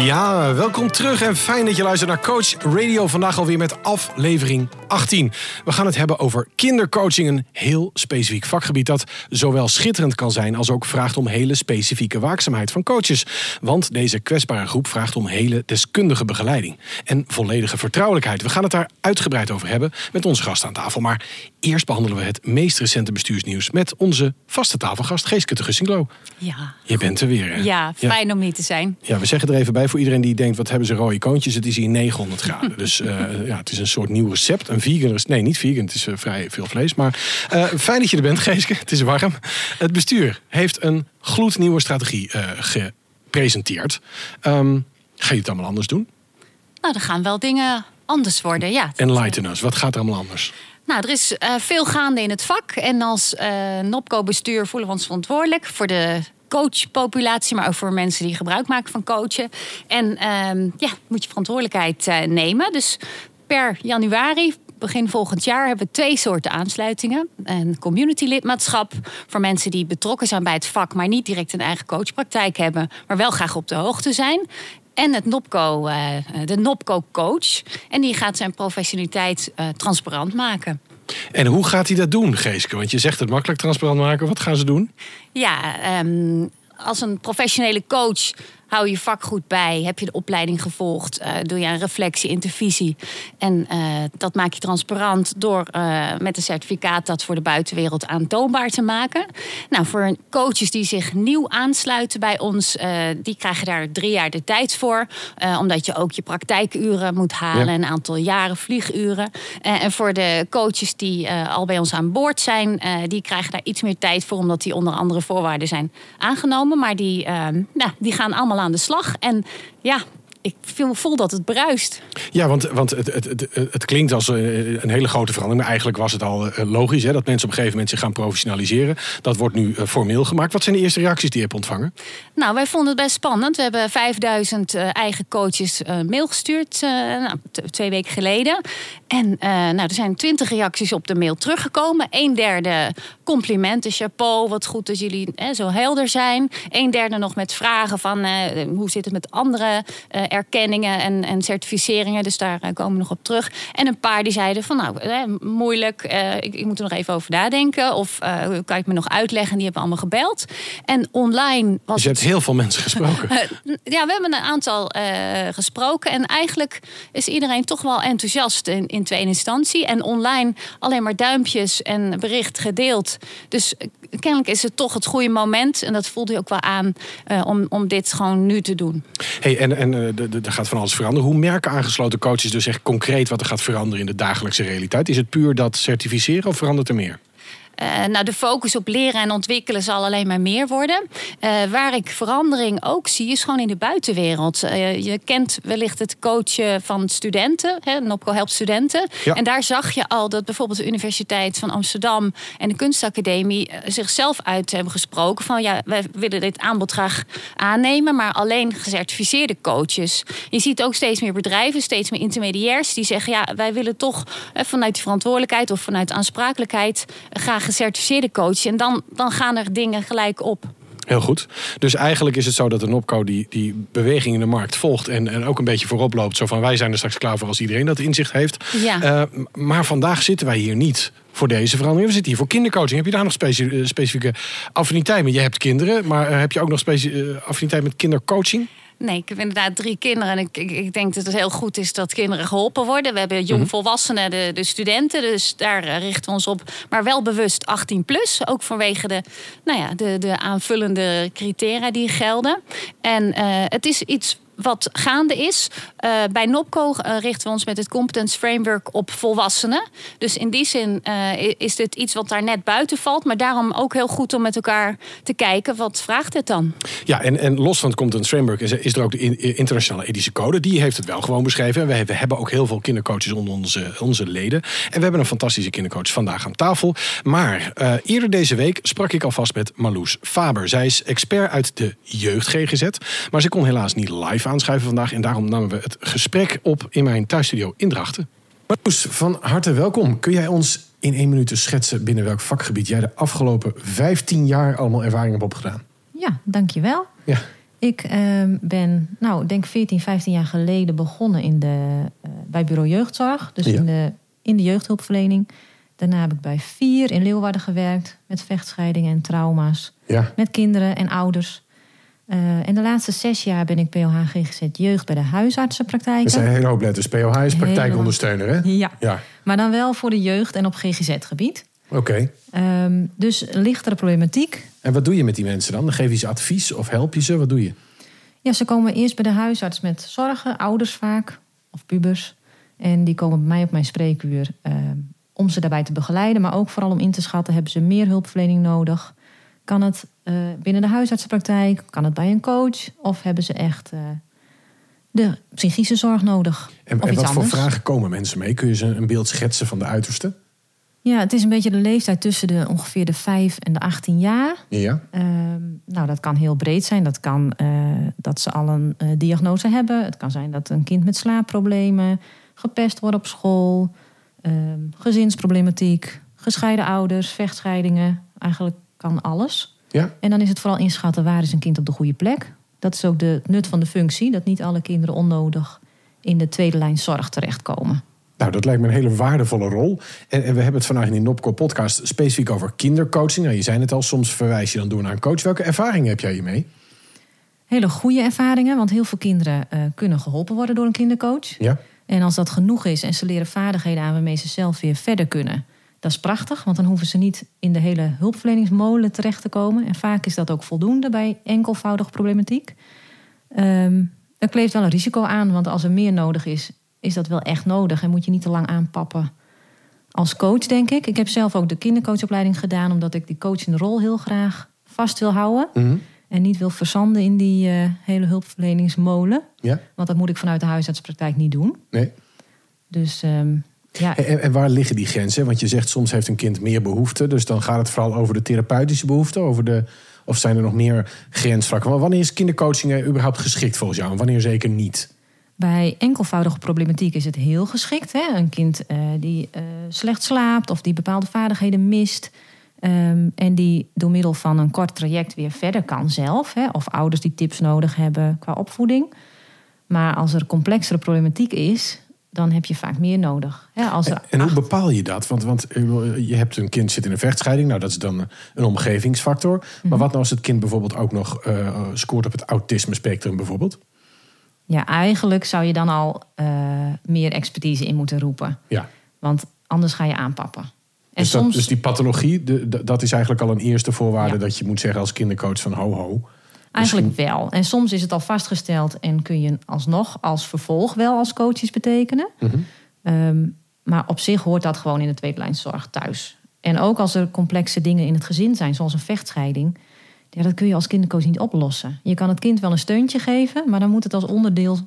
Ja, welkom terug en fijn dat je luistert naar Coach Radio. Vandaag alweer met aflevering 18. We gaan het hebben over kindercoaching, een heel specifiek vakgebied dat zowel schitterend kan zijn als ook vraagt om hele specifieke waakzaamheid van coaches. Want deze kwetsbare groep vraagt om hele deskundige begeleiding en volledige vertrouwelijkheid. We gaan het daar uitgebreid over hebben met onze gast aan tafel. Maar eerst behandelen we het meest recente bestuursnieuws met onze vaste tafelgast Geeske de Gussinglo. Ja. Je bent er weer. Hè? Ja, fijn om hier te zijn. Ja, we zeggen er even bij voor iedereen die denkt: wat hebben ze rode koontjes? Het is hier 900 graden. dus uh, ja, het is een soort nieuw recept. Een vegan recept. Nee, niet vegan. Het is uh, vrij veel vlees. Maar uh, fijn dat je er bent, Geeske. Het is warm. Het bestuur heeft een gloednieuwe strategie gepresenteerd. Um, ga je het allemaal anders doen? Nou, er gaan wel dingen anders worden, ja. Enlighten us. Wat gaat er allemaal anders? Nou, er is uh, veel gaande in het vak. En als uh, NOPCO-bestuur voelen we ons verantwoordelijk voor de coachpopulatie, maar ook voor mensen die gebruik maken van coachen. En uh, ja, moet je verantwoordelijkheid nemen. Dus per januari begin volgend jaar hebben we twee soorten aansluitingen. Een community lidmaatschap voor mensen die betrokken zijn bij het vak, maar niet direct een eigen coachpraktijk hebben, maar wel graag op de hoogte zijn. En het NOPCO, uh, de NOPCO coach. En die gaat zijn professionaliteit uh, transparant maken. En hoe gaat hij dat doen, Geeske? Want je zegt het makkelijk transparant maken. Wat gaan ze doen? Ja, um, als een professionele coach hou je vak goed bij. Heb je de opleiding gevolgd? Uh, doe je een reflectie, intervisie. En uh, dat maak je transparant door uh, met een certificaat dat voor de buitenwereld aantoonbaar te maken. Nou, voor coaches die zich nieuw aansluiten bij ons, die krijgen daar drie jaar de tijd voor. omdat je ook je praktijkuren moet halen, ja. een aantal jaren vlieguren. en voor de coaches die al bij ons aan boord zijn, die krijgen daar iets meer tijd voor, omdat die onder andere voorwaarden zijn aangenomen. Maar die, nou, die gaan allemaal aan de slag. En ja, ik voel dat het bruist. Ja, want, want het, het, het, het klinkt als een hele grote verandering. Maar eigenlijk was het al logisch hè, dat mensen op een gegeven moment zich gaan professionaliseren. Dat wordt nu formeel gemaakt. Wat zijn de eerste reacties die je hebt ontvangen? Nou, wij vonden het best spannend. We hebben 5000 eigen coaches mail gestuurd nou, twee weken geleden. En nou, er zijn twintig reacties op de mail teruggekomen. Een derde complimenten, chapeau, wat goed dat jullie hè, zo helder zijn. Een derde nog met vragen van hoe zit het met andere uh, erkenningen en, en, certificeringen. Dus daar komen we nog op terug. En een paar die zeiden van nou, moeilijk, ik, ik, moet er nog even over nadenken. Of kan je het me nog uitleggen? Die hebben allemaal gebeld. En online was Dus je hebt heel veel mensen gesproken. ja, we hebben een aantal gesproken. En eigenlijk is iedereen toch wel enthousiast in, in tweede instantie. En online alleen maar duimpjes en bericht gedeeld. Dus kennelijk is het toch het goede moment. En dat voelde je ook wel aan uh, om, om dit gewoon nu te doen. Hey, en en er gaat van alles veranderen. Hoe merken aangesloten coaches dus echt concreet wat er gaat veranderen in de dagelijkse realiteit? Is het puur dat certificeren of verandert er meer? Uh, nou, de focus op leren en ontwikkelen zal alleen maar meer worden. Uh, waar ik verandering ook zie, is gewoon in de buitenwereld. Uh, je kent wellicht het coachen van studenten. Hè, Nopco helpt studenten. Ja. En daar zag je al dat bijvoorbeeld de Universiteit van Amsterdam en de Kunstacademie zichzelf uit hebben gesproken. Van ja, wij willen dit aanbod graag aannemen, maar alleen gecertificeerde coaches. Je ziet ook steeds meer bedrijven, steeds meer intermediairs die zeggen: ja, wij willen toch vanuit die verantwoordelijkheid of vanuit aansprakelijkheid graag gecertificeerde coach. En dan, dan gaan er dingen gelijk op. Heel goed. Dus eigenlijk is het zo dat de NOPCO die, die beweging in de markt volgt en, en ook een beetje voorop loopt. Zo van wij zijn er straks klaar voor als iedereen dat inzicht heeft. Ja. Uh, maar vandaag zitten wij hier niet voor deze verandering. We zitten hier voor kindercoaching. Heb je daar nog specie, specifieke affiniteit mee? Je hebt kinderen, maar heb je ook nog specie, affiniteit met kindercoaching? Nee, ik heb inderdaad drie kinderen. En ik, ik, ik, denk dat het heel goed is dat kinderen geholpen worden. We hebben jongvolwassenen, de, de studenten. Dus daar uh, richten we ons op. Maar wel bewust 18 plus. Ook vanwege de, nou ja, de, de aanvullende criteria die gelden. En uh, het is iets wat gaande is. Uh, bij NOPCO uh, richten we ons met het Competence Framework op volwassenen. Dus in die zin uh, is dit iets wat daar net buiten valt. Maar daarom ook heel goed om met elkaar te kijken, wat vraagt het dan? Ja, en, en los van het Competence Framework is, er ook de internationale ethische code. Die heeft het wel gewoon beschreven. We, we hebben ook heel veel kindercoaches onder onze, onze leden. En we hebben een fantastische kindercoach vandaag aan tafel. Maar eerder deze week sprak ik alvast met Marloes Faber. Zij is expert uit de jeugd GGZ. Maar ze kon helaas niet live aanschuiven vandaag. En daarom namen we het gesprek op in mijn thuisstudio in Drachten. Marloes, van harte welkom. Kun jij ons in één minuut schetsen binnen welk vakgebied jij de afgelopen 15 jaar allemaal ervaring hebt opgedaan? Ja, dankjewel. Ja. Ik uh, ben, nou, denk 14, 15 jaar geleden begonnen in de, uh, bij Bureau Jeugdzorg. Dus in, de, in de jeugdhulpverlening. Daarna heb ik bij Vier in Leeuwarden gewerkt. Met vechtscheidingen en trauma's. Ja. Met kinderen en ouders. Uh, en de laatste zes jaar ben ik POH GGZ Jeugd bij de huisartsenpraktijk. Dat zijn een hele hoop letters. POH is praktijkondersteuner, hè? Ja. ja. Maar dan wel voor de jeugd en op GGZ-gebied. Oké. Okay. Um, dus lichtere problematiek. En wat doe je met die mensen dan? Dan geef je ze advies of help je ze? Wat doe je? Ja, ze komen eerst bij de huisarts met zorgen, ouders vaak, of pubers. En die komen bij mij op mijn spreekuur uh, om ze daarbij te begeleiden. Maar ook vooral om in te schatten, hebben ze meer hulpverlening nodig? Kan het uh, binnen de huisartsenpraktijk? Kan het bij een coach? Of hebben ze echt uh, de psychische zorg nodig? En, en wat voor vragen komen mensen mee? Kun je ze een beeld schetsen van de uiterste? Ja, het is een beetje de leeftijd tussen de ongeveer de 5 en de 18 jaar. Ja. Uh, nou, dat kan heel breed zijn. Dat kan uh, dat ze al een uh, diagnose hebben. Het kan zijn dat een kind met slaapproblemen, gepest wordt op school, ehm, gezinsproblematiek, gescheiden ouders, vechtscheidingen. Eigenlijk kan alles. Ja. En dan is het vooral inschatten waar is een kind op de goede plek. Dat is ook de het nut van de functie, dat niet alle kinderen onnodig in de tweede lijn zorg terechtkomen. Nou, dat lijkt me een hele waardevolle rol. En, en we hebben het vandaag in die Nopco podcast specifiek over kindercoaching. Nou, je zei het al, soms verwijs je dan door naar een coach. Welke ervaringen heb jij hiermee? Hele goede ervaringen, want heel veel kinderen uh, kunnen geholpen worden door een kindercoach. Ja. En als dat genoeg is en ze leren vaardigheden aan waarmee ze zelf weer verder kunnen, dat is prachtig, want dan hoeven ze niet in de hele hulpverleningsmolen terecht te komen. En vaak is dat ook voldoende bij enkelvoudige problematiek. Um, er kleeft wel een risico aan, want als er meer nodig is, is dat wel echt nodig. En moet je niet te lang aanpappen als coach, denk ik. Ik heb zelf ook de kindercoachopleiding gedaan, omdat ik die coachende rol heel graag vast wil houden. Mhm. En niet wil verzanden in die uh, hele hulpverleningsmolen. Ja. Want dat moet ik vanuit de huisartspraktijk niet doen. Nee. Dus um, ja. En, en, waar liggen die grenzen? Want je zegt soms heeft een kind meer behoeften. Dus dan gaat het vooral over de therapeutische behoeften. Over de, of zijn er nog meer grensvlakken? Wanneer is kindercoaching überhaupt geschikt volgens jou? En wanneer zeker niet? Bij enkelvoudige problematiek is het heel geschikt. Hè? Een kind uh, die uh, slecht slaapt of die bepaalde vaardigheden mist. Um, en die door middel van een kort traject weer verder kan zelf. Hè? Of ouders die tips nodig hebben qua opvoeding. Maar als er complexere problematiek is, dan heb je vaak meer nodig. Ja, als en, en hoe bepaal je dat? Want, want je hebt een kind zit in een vechtscheiding, nou dat is dan een omgevingsfactor. Maar Mhm. wat nou als het kind bijvoorbeeld ook nog uh, scoort op het autisme spectrum bijvoorbeeld? Ja, eigenlijk zou je dan al uh, meer expertise in moeten roepen. Ja. Want anders ga je aanpappen. En dus, dat, soms... dus die pathologie, de, de, dat is eigenlijk al een eerste voorwaarde ja. dat je moet zeggen als kindercoach van ho ho. Eigenlijk Misschien... wel. En soms is het al vastgesteld en kun je alsnog als vervolg wel als coaches betekenen. Mm -hmm. um, maar op zich hoort dat gewoon in de tweede lijn zorg thuis. En ook als er complexe dingen in het gezin zijn, zoals een vechtscheiding. Ja, dat kun je als kindercoach niet oplossen. Je kan het kind wel een steuntje geven, maar dan moet het als onderdeel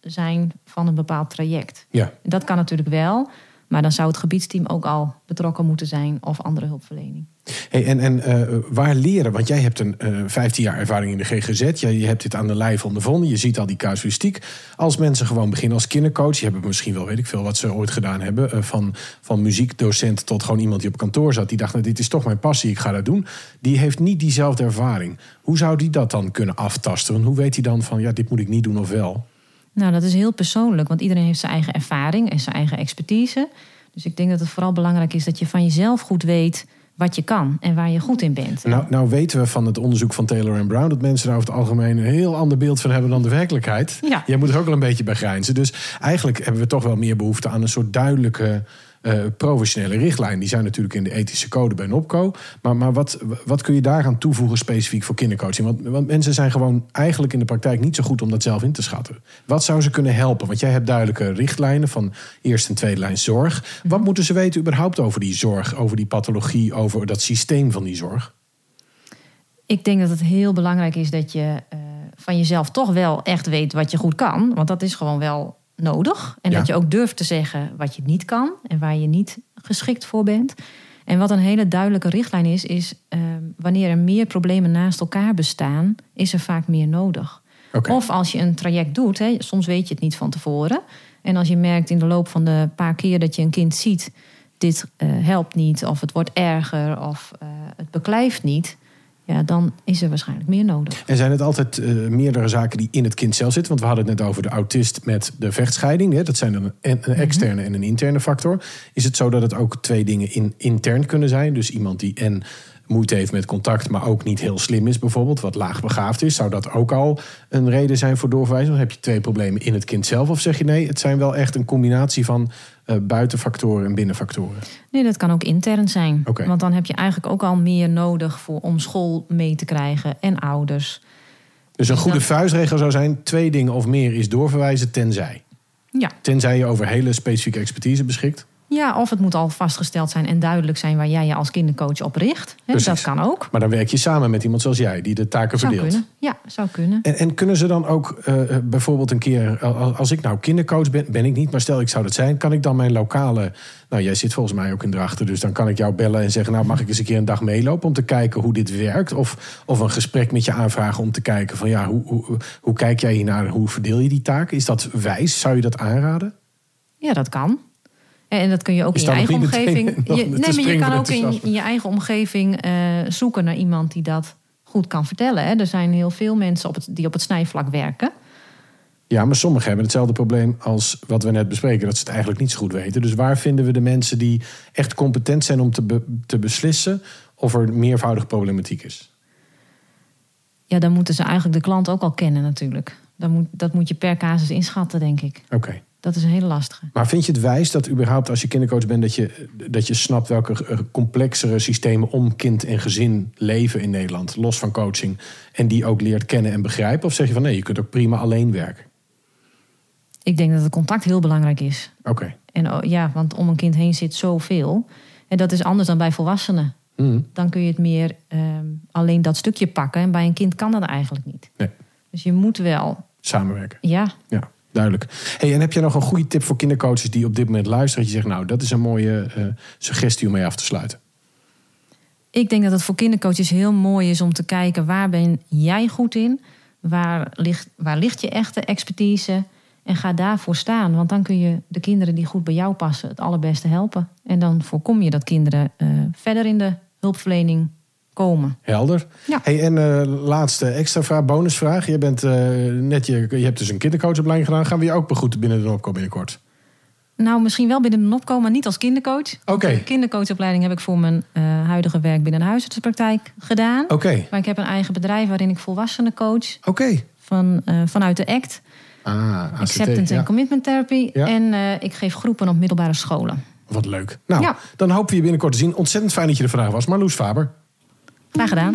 zijn van een bepaald traject. Ja. Dat kan natuurlijk wel, maar dan zou het gebiedsteam ook al betrokken moeten zijn of andere hulpverlening. Hey, en en uh, waar leren? Want jij hebt een uh, 15 jaar ervaring in de GGZ. Je, je hebt dit aan de lijf ondervonden. Je ziet al die casuïstiek. Als mensen gewoon beginnen als kindercoach. Je hebt misschien wel, weet ik veel, wat ze ooit gedaan hebben. Uh, van, van muziekdocent tot gewoon iemand die op kantoor zat. Die dacht, nou, dit is toch mijn passie, ik ga dat doen. Die heeft niet diezelfde ervaring. Hoe zou die dat dan kunnen aftasten? Hoe weet hij dan van, ja, dit moet ik niet doen of wel? Nou, dat is heel persoonlijk. Want iedereen heeft zijn eigen ervaring en zijn eigen expertise. Dus ik denk dat het vooral belangrijk is dat je van jezelf goed weet wat je kan en waar je goed in bent. Nou, nou weten we van het onderzoek van Taylor en Brown dat mensen daar over het algemeen een heel ander beeld van hebben dan de werkelijkheid. Ja. Jij moet er ook wel een beetje bij grijnzen. Dus eigenlijk hebben we toch wel meer behoefte aan een soort duidelijke eh, professionele richtlijnen. Die zijn natuurlijk in de ethische code bij NOPCO. Maar, maar wat, wat kun je daaraan toevoegen specifiek voor kindercoaching? Want, mensen zijn gewoon eigenlijk in de praktijk niet zo goed om dat zelf in te schatten. Wat zou ze kunnen helpen? Want jij hebt duidelijke richtlijnen van eerste en tweede lijn zorg. Wat moeten ze weten überhaupt over die zorg, over die pathologie, over dat systeem van die zorg? Ik denk dat het heel belangrijk is dat je uh, van jezelf toch wel echt weet wat je goed kan. Want dat is gewoon wel nodig. En Ja. dat je ook durft te zeggen wat je niet kan en waar je niet geschikt voor bent. En wat een hele duidelijke richtlijn is, is eh, wanneer er meer problemen naast elkaar bestaan, is er vaak meer nodig. Of als je een traject doet, hè, soms weet je het niet van tevoren. En als je merkt in de loop van de paar keer dat je een kind ziet, dit eh, helpt niet, of het wordt erger, of eh, het beklijft niet, ja, dan is er waarschijnlijk meer nodig. En zijn het altijd eh, meerdere zaken die in het kind zelf zitten? Want we hadden het net over de autist met de vechtscheiding. Hè? Dat zijn dan een, een externe en een interne factor. Is het zo dat het ook twee dingen in, intern kunnen zijn? Dus iemand die en moeite heeft met contact, maar ook niet heel slim is, bijvoorbeeld, wat laagbegaafd is, zou dat ook al een reden zijn voor doorverwijzing? Dan heb je twee problemen in het kind zelf, of zeg je nee, het zijn wel echt een combinatie van buitenfactoren en binnenfactoren? Nee, dat kan ook intern zijn. Want dan heb je eigenlijk ook al meer nodig voor, om school mee te krijgen en ouders. Dus een goede dat- vuistregel zou zijn: twee dingen of meer is doorverwijzen, tenzij. Ja. Tenzij je over hele specifieke expertise beschikt. Ja, of het moet al vastgesteld zijn en duidelijk zijn waar jij je als kindercoach op richt. Dat kan ook. Maar dan werk je samen met iemand zoals jij, die de taken Zou verdeelt. kunnen. Ja, zou kunnen. En, en kunnen ze dan ook eh, bijvoorbeeld een keer, als ik nou kindercoach ben, ben ik niet, maar stel ik zou dat zijn, kan ik dan mijn lokale, nou jij zit volgens mij ook in Drachten, dus dan kan ik jou bellen en zeggen, nou mag ik eens een keer een dag meelopen om te kijken hoe dit werkt? Of, of een gesprek met je aanvragen om te kijken van ja, hoe, hoe, hoe kijk jij hiernaar, hoe verdeel je die taken? Is dat wijs? Zou je dat aanraden? Ja, dat kan. En dat kun je ook in je eigen omgeving. Je, nee, maar je kan ook in, je eigen omgeving eh, zoeken naar iemand die dat goed kan vertellen. Hè. Er zijn heel veel mensen op het, die op het snijvlak werken. Ja, maar sommigen hebben hetzelfde probleem als wat we net bespreken, dat ze het eigenlijk niet zo goed weten. Dus waar vinden we de mensen die echt competent zijn om te, be- te beslissen of er meervoudige problematiek is? Ja, dan moeten ze eigenlijk de klant ook al kennen natuurlijk. Dan moet, dat moet je per casus inschatten, denk ik. Oké. Dat is een hele lastige. Maar vind je het wijs dat überhaupt als je kindercoach bent... dat je, dat je snapt welke eh, complexere systemen om kind en gezin leven in Nederland... los van coaching, en die ook leert kennen en begrijpen? Of zeg je van nee, je kunt ook prima alleen werken? Ik denk dat het contact heel belangrijk is. Oké. En oh, ja, want om een kind heen zit zoveel. En dat is anders dan bij volwassenen. Mhm. Dan kun je het meer ehm, alleen dat stukje pakken. En bij een kind kan dat eigenlijk niet. Nee, Dus je moet wel, samenwerken. ja, Ja, duidelijk. Hey, en heb je nog een goede tip voor kindercoaches die op dit moment luisteren? Dat je zegt, nou, dat is een mooie eh, suggestie om mee af te sluiten. Ik denk dat het voor kindercoaches heel mooi is om te kijken waar ben jij goed in? Waar ligt, waar ligt je echte expertise? En ga daarvoor staan. Want dan kun je de kinderen die goed bij jou passen het allerbeste helpen. En dan voorkom je dat kinderen eh, verder in de hulpverlening komen. Helder. Ja. Hey, en eh, laatste extra vraag, bonusvraag. Je, bent, eh, net je, je hebt dus een kindercoachopleiding gedaan. Gaan we je ook begroeten binnen de opkomen binnenkort? Nou, misschien wel binnen de NOPCO, maar niet als kindercoach. Oké. De kindercoachopleiding heb ik voor mijn eh, huidige werk binnen de huisartsenpraktijk gedaan. Oké, Maar ik heb een eigen bedrijf waarin ik volwassenen coach oké. van, eh, vanuit de ACT. Ah, ACT, Acceptance ja. en Commitment Therapy. Ja. En eh, ik geef groepen op middelbare scholen. Wat leuk. Nou, Ja. dan hopen we je binnenkort te zien. Ontzettend fijn dat je er vandaag was. Marloes Faber. Graag gedaan.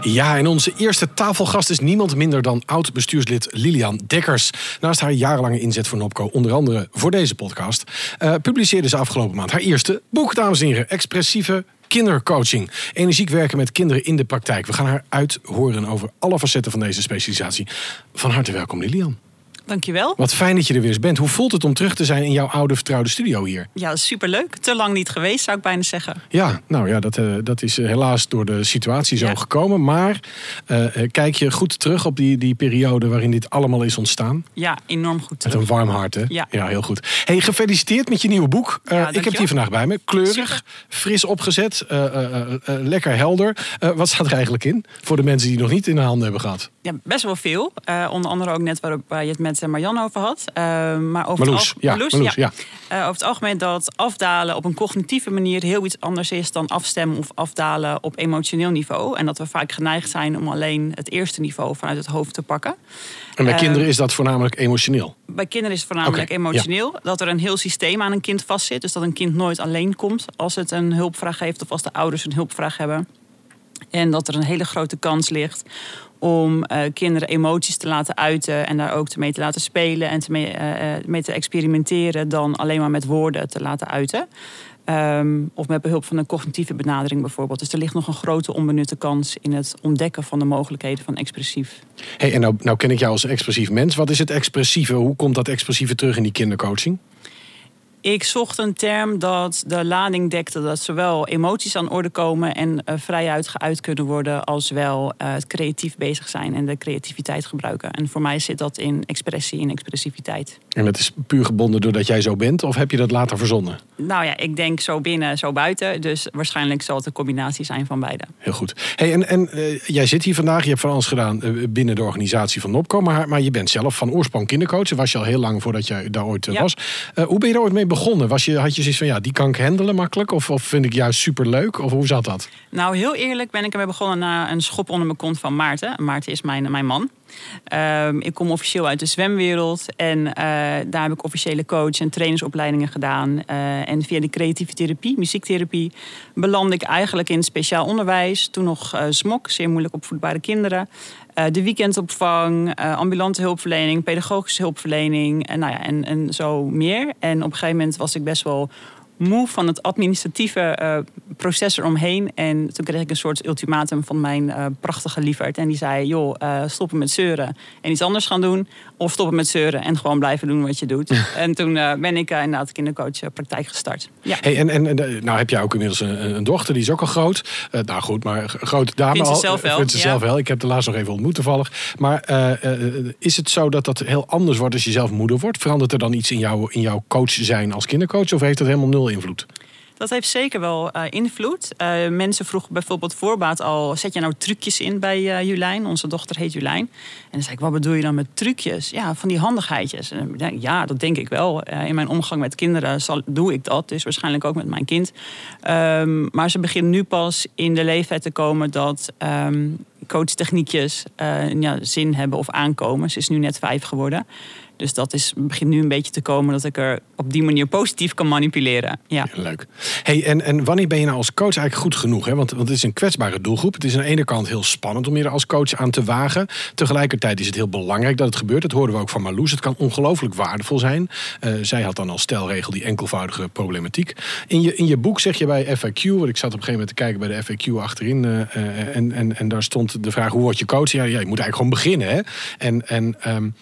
Ja, en onze eerste tafelgast is niemand minder dan oud-bestuurslid Lilian Dekkers. Naast haar jarenlange inzet voor Nopco, onder andere voor deze podcast, eh, publiceerde ze afgelopen maand haar eerste boek, dames en heren. Expressieve kindercoaching. Energiek werken met kinderen in de praktijk. We gaan haar uithoren over alle facetten van deze specialisatie. Van harte welkom, Lilian. Dankjewel. Wat fijn dat je er weer eens bent. Hoe voelt het om terug te zijn in jouw oude vertrouwde studio hier? Ja, superleuk. Te lang niet geweest, zou ik bijna zeggen. Ja, nou ja, dat, eh, dat is eh, helaas door de situatie zo Ja. gekomen. Maar eh, kijk je goed terug op die, die periode waarin dit allemaal is ontstaan? Ja, enorm goed. Met terug. een warm hart, hè? Ja. heel goed. Hey, gefeliciteerd met je nieuwe boek. Ik heb hier vandaag bij me. Kleurig, Super. fris opgezet, lekker helder. Wat staat er eigenlijk in? Voor de mensen die het nog niet in de handen hebben gehad. Ja, best wel veel. Onder andere ook net waarop waar je het met met eh, Marjan over had. Uh, maar over Marloes, het, ja, Marloes, Marloes, ja. Uh, over het algemeen dat afdalen op een cognitieve manier heel iets anders is dan afstemmen of afdalen op emotioneel niveau. En dat we vaak geneigd zijn om alleen het eerste niveau vanuit het hoofd te pakken. En bij Eh, kinderen is dat voornamelijk emotioneel. Bij kinderen is het voornamelijk emotioneel. Dat er een heel systeem aan een kind vastzit. Dus dat een kind nooit alleen komt als het een hulpvraag heeft of als de ouders een hulpvraag hebben. En dat er een hele grote kans ligt om eh, kinderen emoties te laten uiten en daar ook mee te laten spelen en mee, eh, eh, mee te experimenteren dan alleen maar met woorden te laten uiten. Ehm, of met behulp van een cognitieve benadering bijvoorbeeld. Dus er ligt nog een grote onbenutte kans in het ontdekken van de mogelijkheden van expressief. Hey, en nou, nou ken ik jou als expressief mens. Wat is het expressieve? Hoe komt dat expressieve terug in die kindercoaching? Ik zocht een term dat de lading dekte dat zowel emoties aan orde komen en uh, vrijuit geuit kunnen worden, als wel uh, het creatief bezig zijn en de creativiteit gebruiken. En voor mij zit dat in expressie en expressiviteit. En dat is puur gebonden doordat jij zo bent, of heb je dat later verzonnen? Nou ja, ik denk zo binnen, zo buiten. Dus waarschijnlijk zal het een combinatie zijn van beide. Heel goed. Hey, en en uh, jij zit hier vandaag, je hebt van alles gedaan binnen de organisatie van Nopco, maar, maar je bent zelf van oorsprong kindercoach. Was je al heel lang voordat jij daar ooit Ja. was. hoe ben je er ooit mee begonnen? Was je, had je zoiets van, ja, die kan ik handelen makkelijk? Of, of vind ik juist superleuk? Of hoe zat dat? Nou, heel eerlijk ben ik ermee begonnen na een schop onder mijn kont van Maarten. Maarten is mijn, mijn man. Ehm, ik kom officieel uit de zwemwereld en eh, daar heb ik officiële coach en trainersopleidingen gedaan. Eh, en via de creatieve therapie, muziektherapie, belandde ik eigenlijk in speciaal onderwijs. Toen nog eh, SMOK, zeer moeilijk opvoedbare kinderen. Eh, de weekendopvang, eh, ambulante hulpverlening, pedagogische hulpverlening en, nou ja, en, en zo meer. En op een gegeven moment was ik best wel moe van het administratieve eh, proces eromheen. En toen kreeg ik een soort ultimatum van mijn eh, prachtige lieverd. En die zei, joh, eh, stoppen met zeuren en iets anders gaan doen. Of stoppen met zeuren en gewoon blijven doen wat je doet. en toen ben ik uh, inderdaad kindercoach uh, praktijk gestart. Ja. Hey, en, en, nou heb jij ook inmiddels een, een dochter, die is ook al groot. Uh, nou goed, maar grote dame Vindt ze al. zelf wel. Vindt ze ja. zelf wel. Ik heb de laatst nog even ontmoet toevallig. Maar uh, is het zo dat dat heel anders wordt als je zelf moeder wordt? Verandert er dan iets in, jou, in jouw coach zijn als kindercoach? Of heeft dat helemaal nul invloed? Dat heeft zeker wel uh, invloed. Uh, mensen vroegen bijvoorbeeld voorbaat al... zet je nou trucjes in bij uh, Julijn? Onze dochter heet Julijn. En dan zei ik, wat bedoel je dan met trucjes? Ja, van die handigheidjes. En ik denk, ja, dat denk ik wel. in mijn omgang met kinderen zal, doe ik dat. Dus waarschijnlijk ook met mijn kind. Um, maar ze beginnen nu pas in de leeftijd te komen... dat um, coachtechniekjes ja, zin hebben of aankomen. Ze is nu net vijf geworden. Dus dat is, begint nu een beetje te komen dat ik er op die manier positief kan manipuleren. Ja. leuk. Hey, en, en wanneer ben je nou als coach eigenlijk goed genoeg? Hè? Want, want het is een kwetsbare doelgroep. Het is aan de ene kant heel spannend om je er als coach aan te wagen. Tegelijkertijd is het heel belangrijk dat het gebeurt. Dat hoorden we ook van Marloes. Het kan ongelooflijk waardevol zijn. Uh, zij had dan als stelregel die enkelvoudige problematiek. In je, in je boek zeg je bij FAQ, want ik zat op een gegeven moment te kijken bij de FAQ achterin. Uh, uh, en, en, en daar stond de vraag: hoe word je coach? Ja, ja je moet eigenlijk gewoon beginnen. Hè? En, en um,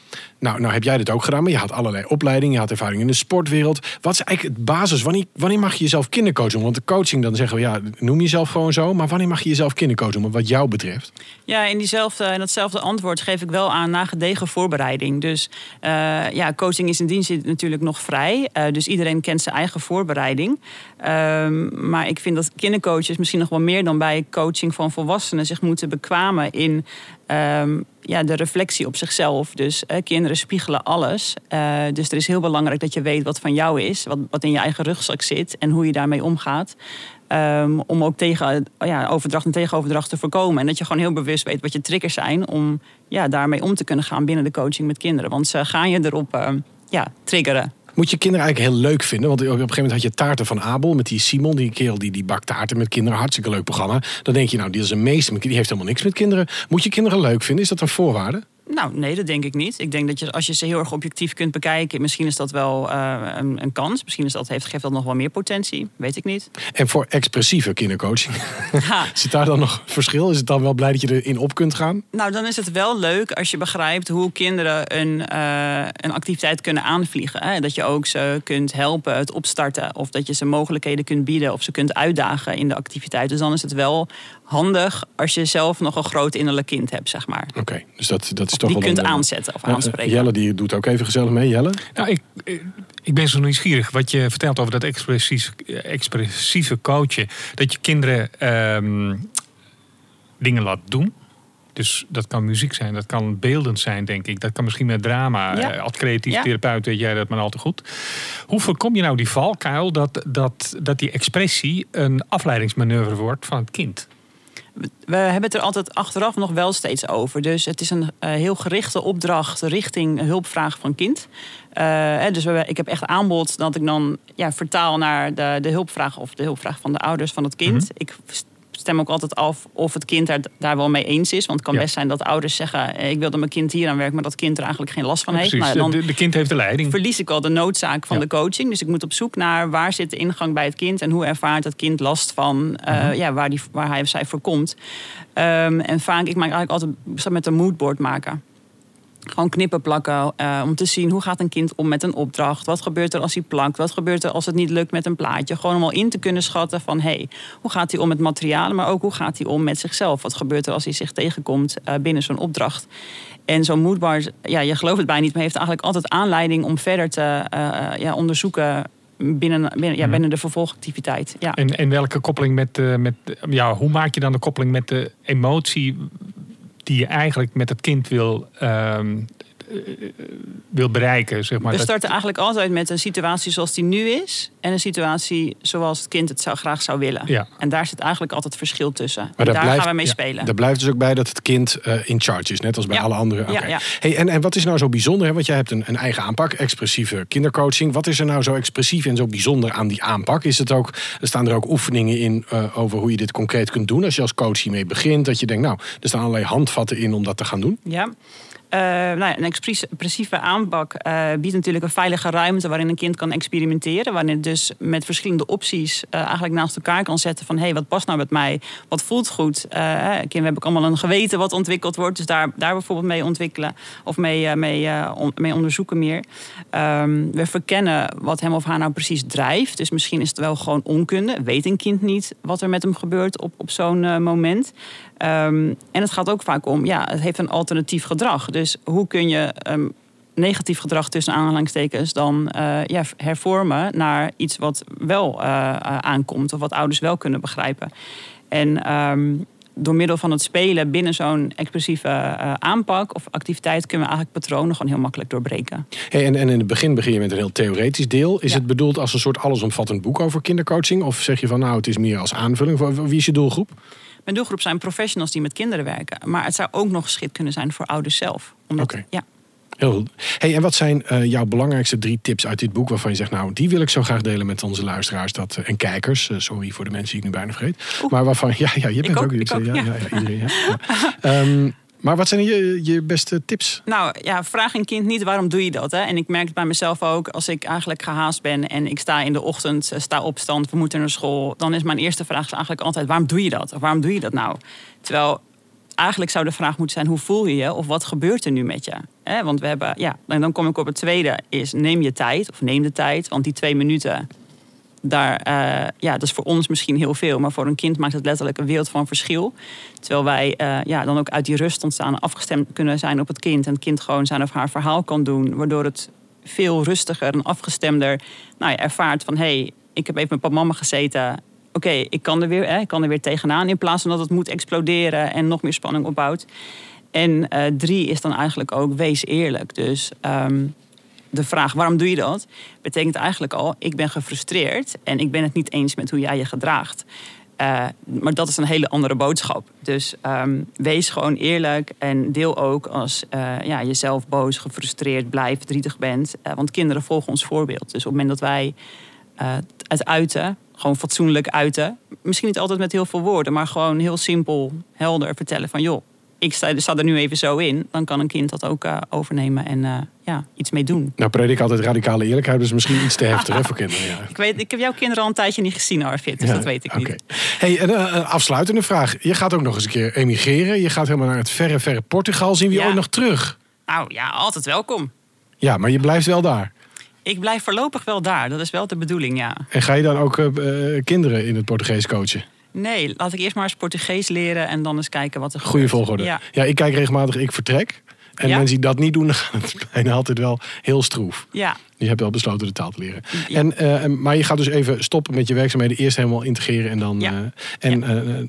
nou, nou heb jij dit ook gedaan, maar je had allerlei opleidingen, je had ervaring in de sportwereld. Wat is eigenlijk het basis? Wanneer, wanneer mag je jezelf kindercoach noemen? Want de coaching, dan zeggen we ja, noem jezelf gewoon zo. Maar wanneer mag je jezelf kindercoach noemen, wat jou betreft? Ja, in, diezelfde, in datzelfde antwoord geef ik wel aan na gedegen voorbereiding. Dus uh, ja, coaching is in die zin natuurlijk nog vrij. Uh, dus iedereen kent zijn eigen voorbereiding. Um, maar ik vind dat kindercoaches misschien nog wel meer dan bij coaching van volwassenen zich moeten bekwamen in um, ja, de reflectie op zichzelf. Dus uh, kinderen spiegelen alles. Uh, dus er is heel belangrijk dat je weet wat van jou is, wat, wat in je eigen rugzak zit en hoe je daarmee omgaat. Um, om ook tegen, ja, overdracht en tegenoverdracht te voorkomen. En dat je gewoon heel bewust weet wat je triggers zijn om ja, daarmee om te kunnen gaan binnen de coaching met kinderen. Want ze gaan je erop ja, triggeren. Moet je kinderen eigenlijk heel leuk vinden? Want op een gegeven moment had je taarten van Abel met die Simon, die kerel die, die bakt taarten met kinderen. Hartstikke leuk programma. Dan denk je, nou, die is een meester, die heeft helemaal niks met kinderen. Moet je kinderen leuk vinden? Is dat een voorwaarde? Nou, nee, dat denk ik niet. Ik denk dat je, als je ze heel erg objectief kunt bekijken, misschien is dat wel uh, een, een, kans. Misschien is dat, heeft, geeft dat nog wel meer potentie. Weet ik niet. En voor expressieve kindercoaching, zit daar dan nog verschil? Is het dan wel blij dat je erin op kunt gaan? Nou, dan is het wel leuk als je begrijpt hoe kinderen een, uh, een activiteit kunnen aanvliegen. Hè? Dat je ook ze kunt helpen het opstarten. Of dat je ze mogelijkheden kunt bieden of ze kunt uitdagen in de activiteit. Dus dan is het wel handig als je zelf nog een groot innerlijk kind hebt, zeg maar. Oké, okay, dus dat, dat is of toch die wel kunt een, aanzetten of aanspreken. Jelle die doet ook even gezellig mee. Jelle? Nou, ik, ik ben zo nieuwsgierig wat je vertelt over dat expressief, expressieve coachen. Dat je kinderen um, dingen laat doen. Dus dat kan muziek zijn, dat kan beeldend zijn, denk ik. Dat kan misschien met drama. Ja. Eh, Als creatief Ja. therapeut weet jij dat maar al te goed. Hoe voorkom je nou die valkuil dat, dat, dat die expressie een afleidingsmanoeuvre wordt van het kind? We hebben het er altijd achteraf nog wel steeds over. Dus het is een eh, heel gerichte opdracht richting hulpvraag van kind. Eh, dus we, ik heb echt aanbod dat ik dan ja, vertaal naar de, de hulpvraag of de hulpvraag van de ouders van het kind. Mhm. Ik stem ook altijd af of het kind daar, daar wel mee eens is. Want het kan Ja. best zijn dat ouders zeggen: eh, Ik wil dat mijn kind hier aan werkt, maar dat kind er eigenlijk geen last van heeft. Nou, dan de, de kind heeft de leiding. verlies ik al de noodzaak van Ja. de coaching. Dus ik moet op zoek naar waar zit de ingang bij het kind en hoe ervaart het kind last van eh, Mhm. ja, waar, die, waar hij of zij voor komt. Ehm, en vaak, ik maak eigenlijk altijd ik met een moodboard maken. Gewoon knippen plakken eh, om te zien hoe gaat een kind om met een opdracht. Wat gebeurt er als hij plakt? Wat gebeurt er als het niet lukt met een plaatje? Gewoon om al in te kunnen schatten van hey, hoe gaat hij om met materialen, maar ook hoe gaat hij om met zichzelf? Wat gebeurt er als hij zich tegenkomt eh, binnen zo'n opdracht? En zo'n moodboard, ja, je gelooft het bijna niet, maar heeft eigenlijk altijd aanleiding om verder te eh, ja, onderzoeken binnen, binnen, ja, Mhm. binnen de vervolgactiviteit. Ja. En, en welke koppeling met, met. Ja, hoe maak je dan de koppeling met de emotie die je eigenlijk met het kind wil, ehm, eh, wil bereiken? Zeg maar. We starten eigenlijk altijd met een situatie zoals die nu is. En een situatie zoals het kind het zou, graag zou willen. Ja. En daar zit eigenlijk altijd verschil tussen. Maar En daar blijft- gaan we mee ja, spelen. Daar blijft dus ook bij dat het kind eh, in charge is, net als bij Ja. alle andere. Ja. Hey, en, en wat is nou zo bijzonder? Hè? Want jij hebt een, een eigen aanpak, expressieve kindercoaching. Wat is er nou zo expressief en zo bijzonder aan die aanpak? Is het ook, er staan er ook oefeningen in eh, over hoe je dit concreet kunt doen als je als coach hiermee begint? Dat je denkt, nou, er staan allerlei handvatten in om dat te gaan doen. Ja. Eh, nou een expressieve aanpak eh, biedt natuurlijk een veilige ruimte waarin een kind kan experimenteren. Waarin het dus met verschillende opties eh, eigenlijk naast elkaar kan zetten van hé, hey, wat past nou met mij? Wat voelt goed? Kind, we hebben ook allemaal een geweten wat ontwikkeld wordt. Dus daar, daar bijvoorbeeld mee ontwikkelen of mee, mee, mee onderzoeken meer. Ehm, we verkennen wat hem of haar nou precies drijft. Dus misschien is het wel gewoon onkunde. Weet een kind niet wat er met hem gebeurt op, op zo'n moment. Ehm, en het gaat ook vaak om, ja, het heeft een alternatief gedrag. Dus hoe kun je ehm, negatief gedrag tussen aanhalingstekens dan eh, ja, hervormen naar iets wat wel eh, eh, aankomt of wat ouders wel kunnen begrijpen. En ehm, door middel van het spelen binnen zo'n expressieve aanpak of activiteit kunnen we eigenlijk patronen gewoon heel makkelijk doorbreken. Hey, en, en in het begin begin je met een heel theoretisch deel. Is Ja. het bedoeld als een soort allesomvattend boek over kindercoaching? Of zeg je van, nou, het is meer als aanvulling? Voor- Wie is je doelgroep? Mijn doelgroep zijn professionals die met kinderen werken. Maar het zou ook nog geschikt kunnen zijn voor ouders zelf. Omdat, Oké. ja. Heel goed. Hey, en wat zijn eh, jouw belangrijkste drie tips uit dit boek waarvan je zegt, nou, die wil ik zo graag delen met onze luisteraars dat, eh, en kijkers. Eh, sorry voor de mensen die ik nu bijna vergeet. Oeh. Maar waarvan, ja, ja je bent ook, ook, ik ook, ja, ja. ja. Iedereen. Ja, ja. Maar wat zijn je, je beste tips? Nou ja, vraag een kind niet waarom doe je dat. Hè? En ik merk het bij mezelf ook. Als ik eigenlijk gehaast ben en ik sta in de ochtend, eh, sta opstand, we moeten naar school. Dan is mijn eerste vraag eigenlijk altijd waarom doe je dat? Of waarom doe je dat nou? Terwijl eigenlijk zou de vraag moeten zijn hoe voel je je? Of wat gebeurt er nu met je? Want we hebben, ja, en dan kom ik op het tweede is neem je tijd of neem de tijd. Want die twee minuten, daar, eh, ja, dat is voor ons misschien heel veel. Maar voor een kind maakt het letterlijk een wereld van verschil. Terwijl wij eh, ja, dan ook uit die rust ontstaan afgestemd kunnen zijn op het kind. En het kind gewoon zijn of haar verhaal kan doen. Waardoor het veel rustiger en afgestemder nou, ja, ervaart van... hé, hey, ik heb even met papa mama gezeten. Oké, ik kan er weer, ik kan er weer tegenaan. In plaats van dat het moet exploderen en nog meer spanning opbouwt. En eh, drie is dan eigenlijk ook wees eerlijk. Dus ehm, de vraag waarom doe je dat, betekent eigenlijk al: ik ben gefrustreerd en ik ben het niet eens met hoe jij je gedraagt. Eh, maar dat is een hele andere boodschap. Dus ehm, wees gewoon eerlijk en deel ook als eh, ja, je zelf boos, gefrustreerd, blij, verdrietig bent. Eh, want kinderen volgen ons voorbeeld. Dus op het moment dat wij het uiten, gewoon fatsoenlijk uiten, misschien niet altijd met heel veel woorden, maar gewoon heel simpel, helder vertellen van joh, ik sta, sta er nu even zo in, dan kan een kind dat ook eh, overnemen en eh, ja, iets mee doen. Nou, predik altijd radicale eerlijkheid, dus misschien iets te heftig hè, voor kinderen. Ja. Ik, weet, ik heb jouw kinderen al een tijdje niet gezien, Arvid, dus Ja, dat weet ik niet. Hey, en, eh, een afsluitende vraag. Je gaat ook nog eens een keer emigreren. Je gaat helemaal naar het verre, verre Portugal. Zien we je Ja. ooit nog terug? Nou ja, altijd welkom. Ja, maar je blijft wel daar. Ik blijf voorlopig wel daar, dat is wel de bedoeling, ja. En ga je dan ook eh, eh, kinderen in het Portugees coachen? Nee, laat ik eerst maar eens Portugees leren en dan eens kijken wat er Goede gebeurt. volgorde. Ja. Ja. ik kijk regelmatig Ik Vertrek. En Ja? mensen die dat niet doen, dan gaat het bijna altijd wel heel stroef. Ja, Je hebt wel besloten de taal te leren. Ja. En, eh, en- maar je gaat dus even stoppen met je werkzaamheden. Eerst helemaal integreren en dan... Ja. eh, en eh,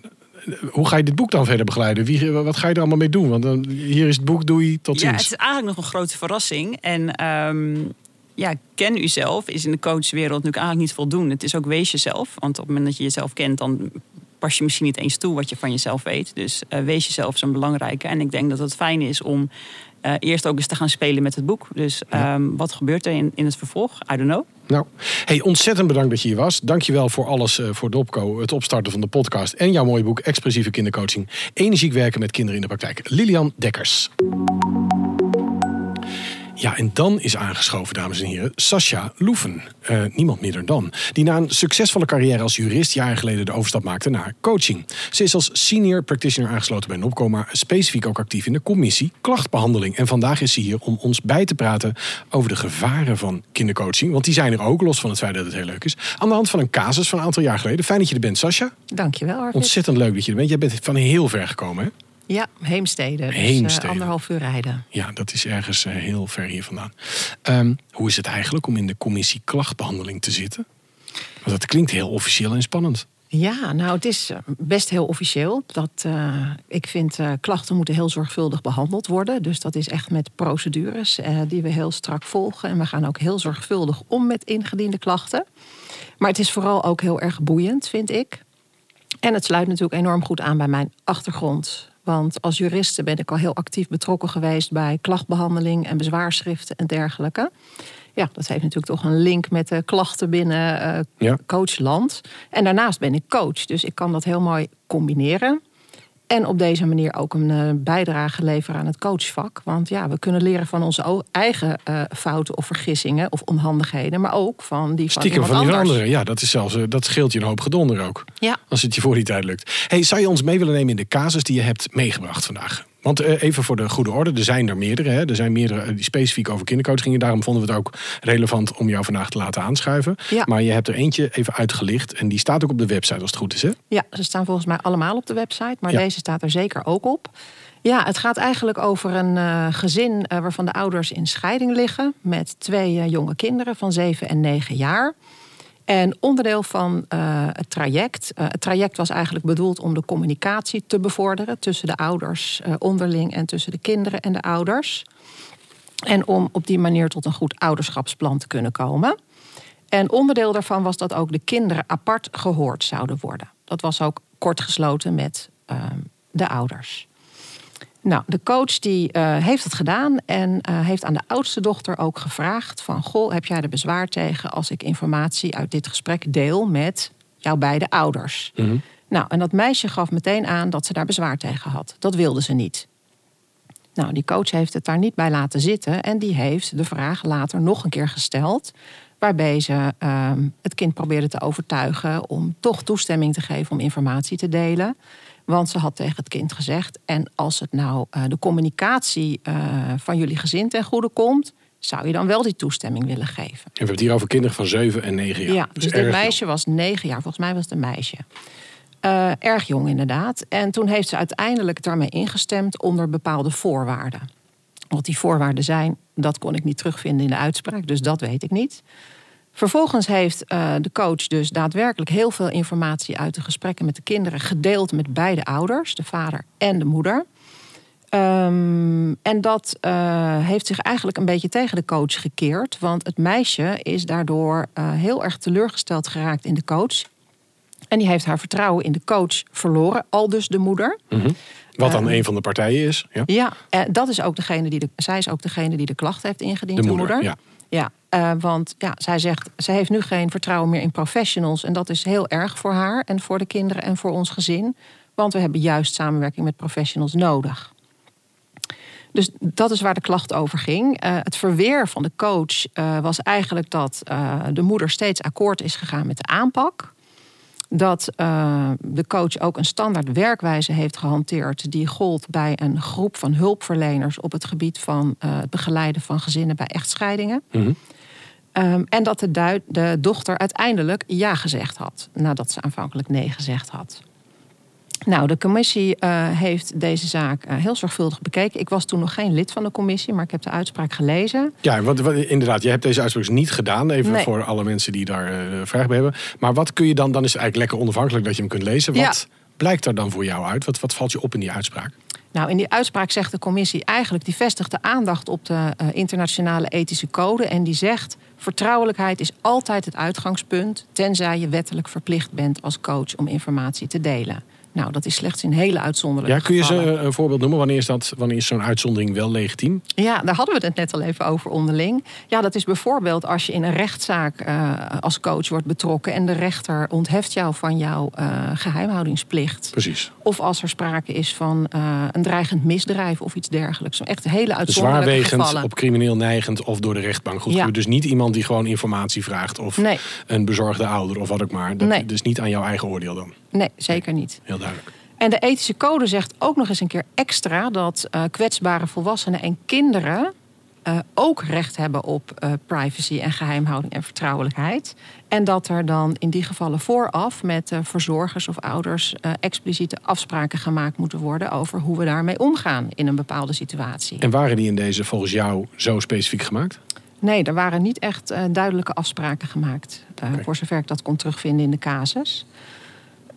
hoe ga je dit boek dan verder begeleiden? Wie, wat ga je er allemaal mee doen? Want dan, hier is het boek, doei, tot Ja, ziens. het is eigenlijk nog een grote verrassing. En ehm, ja, ken uzelf is in de coachwereld natuurlijk eigenlijk niet voldoende. Het is ook wees jezelf. Want op het moment dat je jezelf kent, dan pas je misschien niet eens toe wat je van jezelf weet. Dus eh, wees jezelf is een belangrijke. En ik denk dat het fijn is om eh, eerst ook eens te gaan spelen met het boek. Dus ehm, wat gebeurt er in, in het vervolg? I don't know. Nou, hey, ontzettend bedankt dat je hier was. Dankjewel voor alles eh, voor Dopco, het opstarten van de podcast en jouw mooie boek Expressieve Kindercoaching. Energiek werken met kinderen in de praktijk. Lilian Dekkers. Ja, en dan is aangeschoven, dames en heren, Sascha Loeven. Eh, niemand minder dan. Die na een succesvolle carrière als jurist jaren geleden de overstap maakte naar coaching. Ze is als senior practitioner aangesloten bij Nopco, maar specifiek ook actief in de commissie klachtbehandeling. En vandaag is ze hier om ons bij te praten over de gevaren van kindercoaching. Want die zijn er ook, los van het feit dat het heel leuk is. Aan de hand van een casus van een aantal jaar geleden. Fijn dat je er bent, Sascha. Dankjewel, Arvid. Ontzettend leuk dat je er bent. Jij bent van heel ver gekomen, hè? Ja, Heemstede. Dus Heemstede. eh, anderhalf uur rijden. Ja, dat is ergens eh, heel ver hier vandaan. Ehm, hoe is het eigenlijk om in de commissie klachtbehandeling te zitten? Want dat klinkt heel officieel en spannend. Ja, nou, het is eh, best heel officieel. Dat, ik vind uh, klachten moeten heel zorgvuldig behandeld worden. Dus dat is echt met procedures uh, die we heel strak volgen. En we gaan ook heel zorgvuldig om met ingediende klachten. Maar het is vooral ook heel erg boeiend, vind ik. En het sluit natuurlijk enorm goed aan bij mijn achtergrond. Want als juriste ben ik al heel actief betrokken geweest bij klachtbehandeling en bezwaarschriften en dergelijke. Ja, dat heeft natuurlijk toch een link met de klachten binnen uh, Ja. coachland. En daarnaast ben ik coach, dus ik kan dat heel mooi combineren. En op deze manier ook een eh, bijdrage leveren aan het coachvak. Want ja, we kunnen leren van onze eigen eh, fouten of vergissingen of onhandigheden. Maar ook van die van Stiekem van die anderen. Ja, dat, is zelfs, eh, dat scheelt je een hoop gedonder ook. Ja. Als het je voor die tijd lukt. Hey, zou je ons mee willen nemen in de casus die je hebt meegebracht vandaag? Want eh, even voor de goede orde, er zijn er meerdere. Hè? Er zijn meerdere eh, die specifiek over kindercoach gingen. Daarom vonden we het ook relevant om jou vandaag te laten aanschuiven. Ja. Maar je hebt er eentje even uitgelicht. En die staat ook op de website als het goed is. Hè? Ja, ze staan volgens mij allemaal op de website, maar Ja. deze staat er zeker ook op. Ja, het gaat eigenlijk over een eh, gezin waarvan de ouders in scheiding liggen met twee jonge kinderen van 7 en 9 jaar. En onderdeel van eh, het traject. eh, het traject was eigenlijk bedoeld om de communicatie te bevorderen tussen de ouders eh, onderling en tussen de kinderen en de ouders. En om op die manier tot een goed ouderschapsplan te kunnen komen. En onderdeel daarvan was dat ook de kinderen apart gehoord zouden worden. Dat was ook kort gesloten met ehm, de ouders. Nou, de coach die eh, heeft het gedaan en eh, heeft aan de oudste dochter ook gevraagd van... goh, heb jij er bezwaar tegen als ik informatie uit dit gesprek deel met jouw beide ouders? Nou, en dat meisje gaf meteen aan dat ze daar bezwaar tegen had. Dat wilde ze niet. Nou, die coach heeft het daar niet bij laten zitten en die heeft de vraag later nog een keer gesteld. Waarbij ze ehm, het kind probeerde te overtuigen om toch toestemming te geven om informatie te delen. Want ze had tegen het kind gezegd: En als het nou eh, de communicatie eh, van jullie gezin ten goede komt, zou je dan wel die toestemming willen geven? En we hebben het hier over kinderen van 7 en 9 jaar. Ja, dus, dit meisje was negen jaar. Volgens mij was het een meisje. Eh, erg jong inderdaad. En toen heeft ze uiteindelijk daarmee ingestemd onder bepaalde voorwaarden. Wat die voorwaarden zijn, dat kon ik niet terugvinden in de uitspraak. Dus dat weet ik niet. Vervolgens heeft eh, de coach dus daadwerkelijk heel veel informatie uit de gesprekken met de kinderen gedeeld met beide ouders, de vader en de moeder. Ehm, en dat eh, heeft zich eigenlijk een beetje tegen de coach gekeerd. Want het meisje is daardoor eh, heel erg teleurgesteld geraakt in de coach. En die heeft haar vertrouwen in de coach verloren, al dus de moeder. Wat dan een van de partijen is. Ja? Ja, en dat is ook degene die de, zij is ook degene die de klacht heeft ingediend, De de moeder, moeder. ja. Ja, eh, want ja, zij zegt, ze heeft nu geen vertrouwen meer in professionals. En dat is heel erg voor haar en voor de kinderen en voor ons gezin. Want we hebben juist samenwerking met professionals nodig. Dus dat is waar de klacht over ging. Eh, het verweer van de coach eh, was eigenlijk dat de moeder steeds akkoord is gegaan met de aanpak. Dat de coach ook een standaard werkwijze heeft gehanteerd. die gold bij een groep van hulpverleners. op het gebied van het begeleiden van gezinnen bij echtscheidingen. Mhm. Ehm, en dat de, de dochter uiteindelijk ja gezegd had. nadat ze aanvankelijk nee gezegd had. Nou, de commissie eh, heeft deze zaak eh, heel zorgvuldig bekeken. Ik was toen nog geen lid van de commissie, maar ik heb de uitspraak gelezen. Ja, wat, wat- inderdaad, je hebt deze uitspraak dus niet gedaan. Even Nee. voor alle mensen die daar eh vragen bij hebben. Maar wat kun je dan, dan is het eigenlijk lekker onafhankelijk dat je hem kunt lezen. Wat, blijkt er dan voor jou uit? Wat, wat valt je op in die uitspraak? Nou, in die uitspraak zegt de commissie eigenlijk... die vestigt de aandacht op de uh, internationale ethische code... en die zegt, vertrouwelijkheid is altijd het uitgangspunt... tenzij je wettelijk verplicht bent als coach om informatie te delen. Nou, dat is slechts in hele uitzonderlijke Ja, kun je ze gevallen. een voorbeeld noemen? Wanneer is, dat, wanneer is zo'n uitzondering wel legitiem? Ja, daar hadden we het net al even over onderling. Ja, dat is bijvoorbeeld als je in een rechtszaak eh, als coach wordt betrokken... en de rechter ontheft jou van jouw eh, geheimhoudingsplicht. Precies. Of als er sprake is van eh, een dreigend misdrijf of iets dergelijks. Echt hele uitzonderlijke Zwaarwegend, gevallen. op crimineel neigend of door de rechtbank goed. Ja. Dus niet iemand die gewoon informatie vraagt... of Nee. een bezorgde ouder of wat ook maar. Dat, Nee. Dus niet aan jouw eigen oordeel dan. Nee, zeker niet. Heel duidelijk. En de ethische code zegt ook nog eens een keer extra dat eh, kwetsbare volwassenen en kinderen eh, ook recht hebben op eh, privacy en geheimhouding en vertrouwelijkheid. En dat er dan in die gevallen vooraf met verzorgers of ouders expliciete afspraken gemaakt moeten worden over hoe we daarmee omgaan in een bepaalde situatie. En waren die in deze volgens jou zo specifiek gemaakt? Nee, er waren niet echt duidelijke afspraken gemaakt. Voor zover ik dat kon terugvinden in de casus.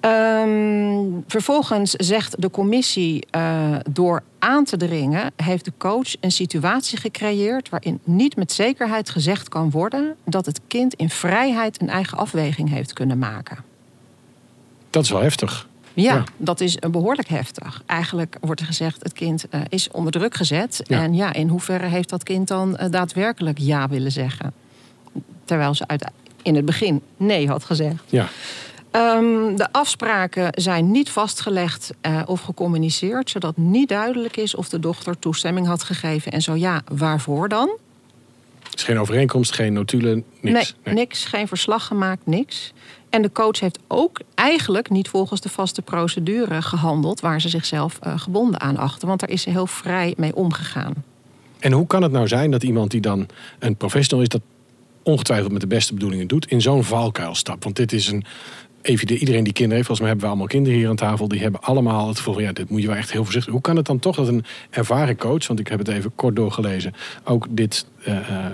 Ehm, vervolgens zegt de commissie, eh, door aan te dringen, heeft de coach een situatie gecreëerd waarin niet met zekerheid gezegd kan worden dat het kind in vrijheid een eigen afweging heeft kunnen maken. Dat is wel heftig. Ja, Ja. dat is eh, behoorlijk heftig. Eigenlijk wordt er gezegd, het kind eh, is onder druk gezet. Ja. En ja, in hoeverre heeft dat kind dan eh, daadwerkelijk ja willen zeggen? Terwijl ze uit, in het begin nee had gezegd. Ja. Ehm, de afspraken zijn niet vastgelegd eh, of gecommuniceerd... zodat niet duidelijk is of de dochter toestemming had gegeven. En zo ja, waarvoor dan? is geen overeenkomst, geen notulen, niks. Nee, niks. Geen verslag gemaakt, niks. En de coach heeft ook eigenlijk niet volgens de vaste procedure gehandeld... waar ze zichzelf eh, gebonden aan achten. Want daar is ze heel vrij mee omgegaan. En hoe kan het nou zijn dat iemand die dan een professional is... dat ongetwijfeld met de beste bedoelingen doet... in zo'n valkuil stapt? Want dit is een... Evident, iedereen die kinderen heeft, volgens mij hebben we allemaal kinderen hier aan tafel... die hebben allemaal het gevoel ja, dit moet je wel echt heel voorzichtig... Hoe kan het dan toch dat een ervaren coach, want ik heb het even kort doorgelezen... ook dit eh, eh, eh,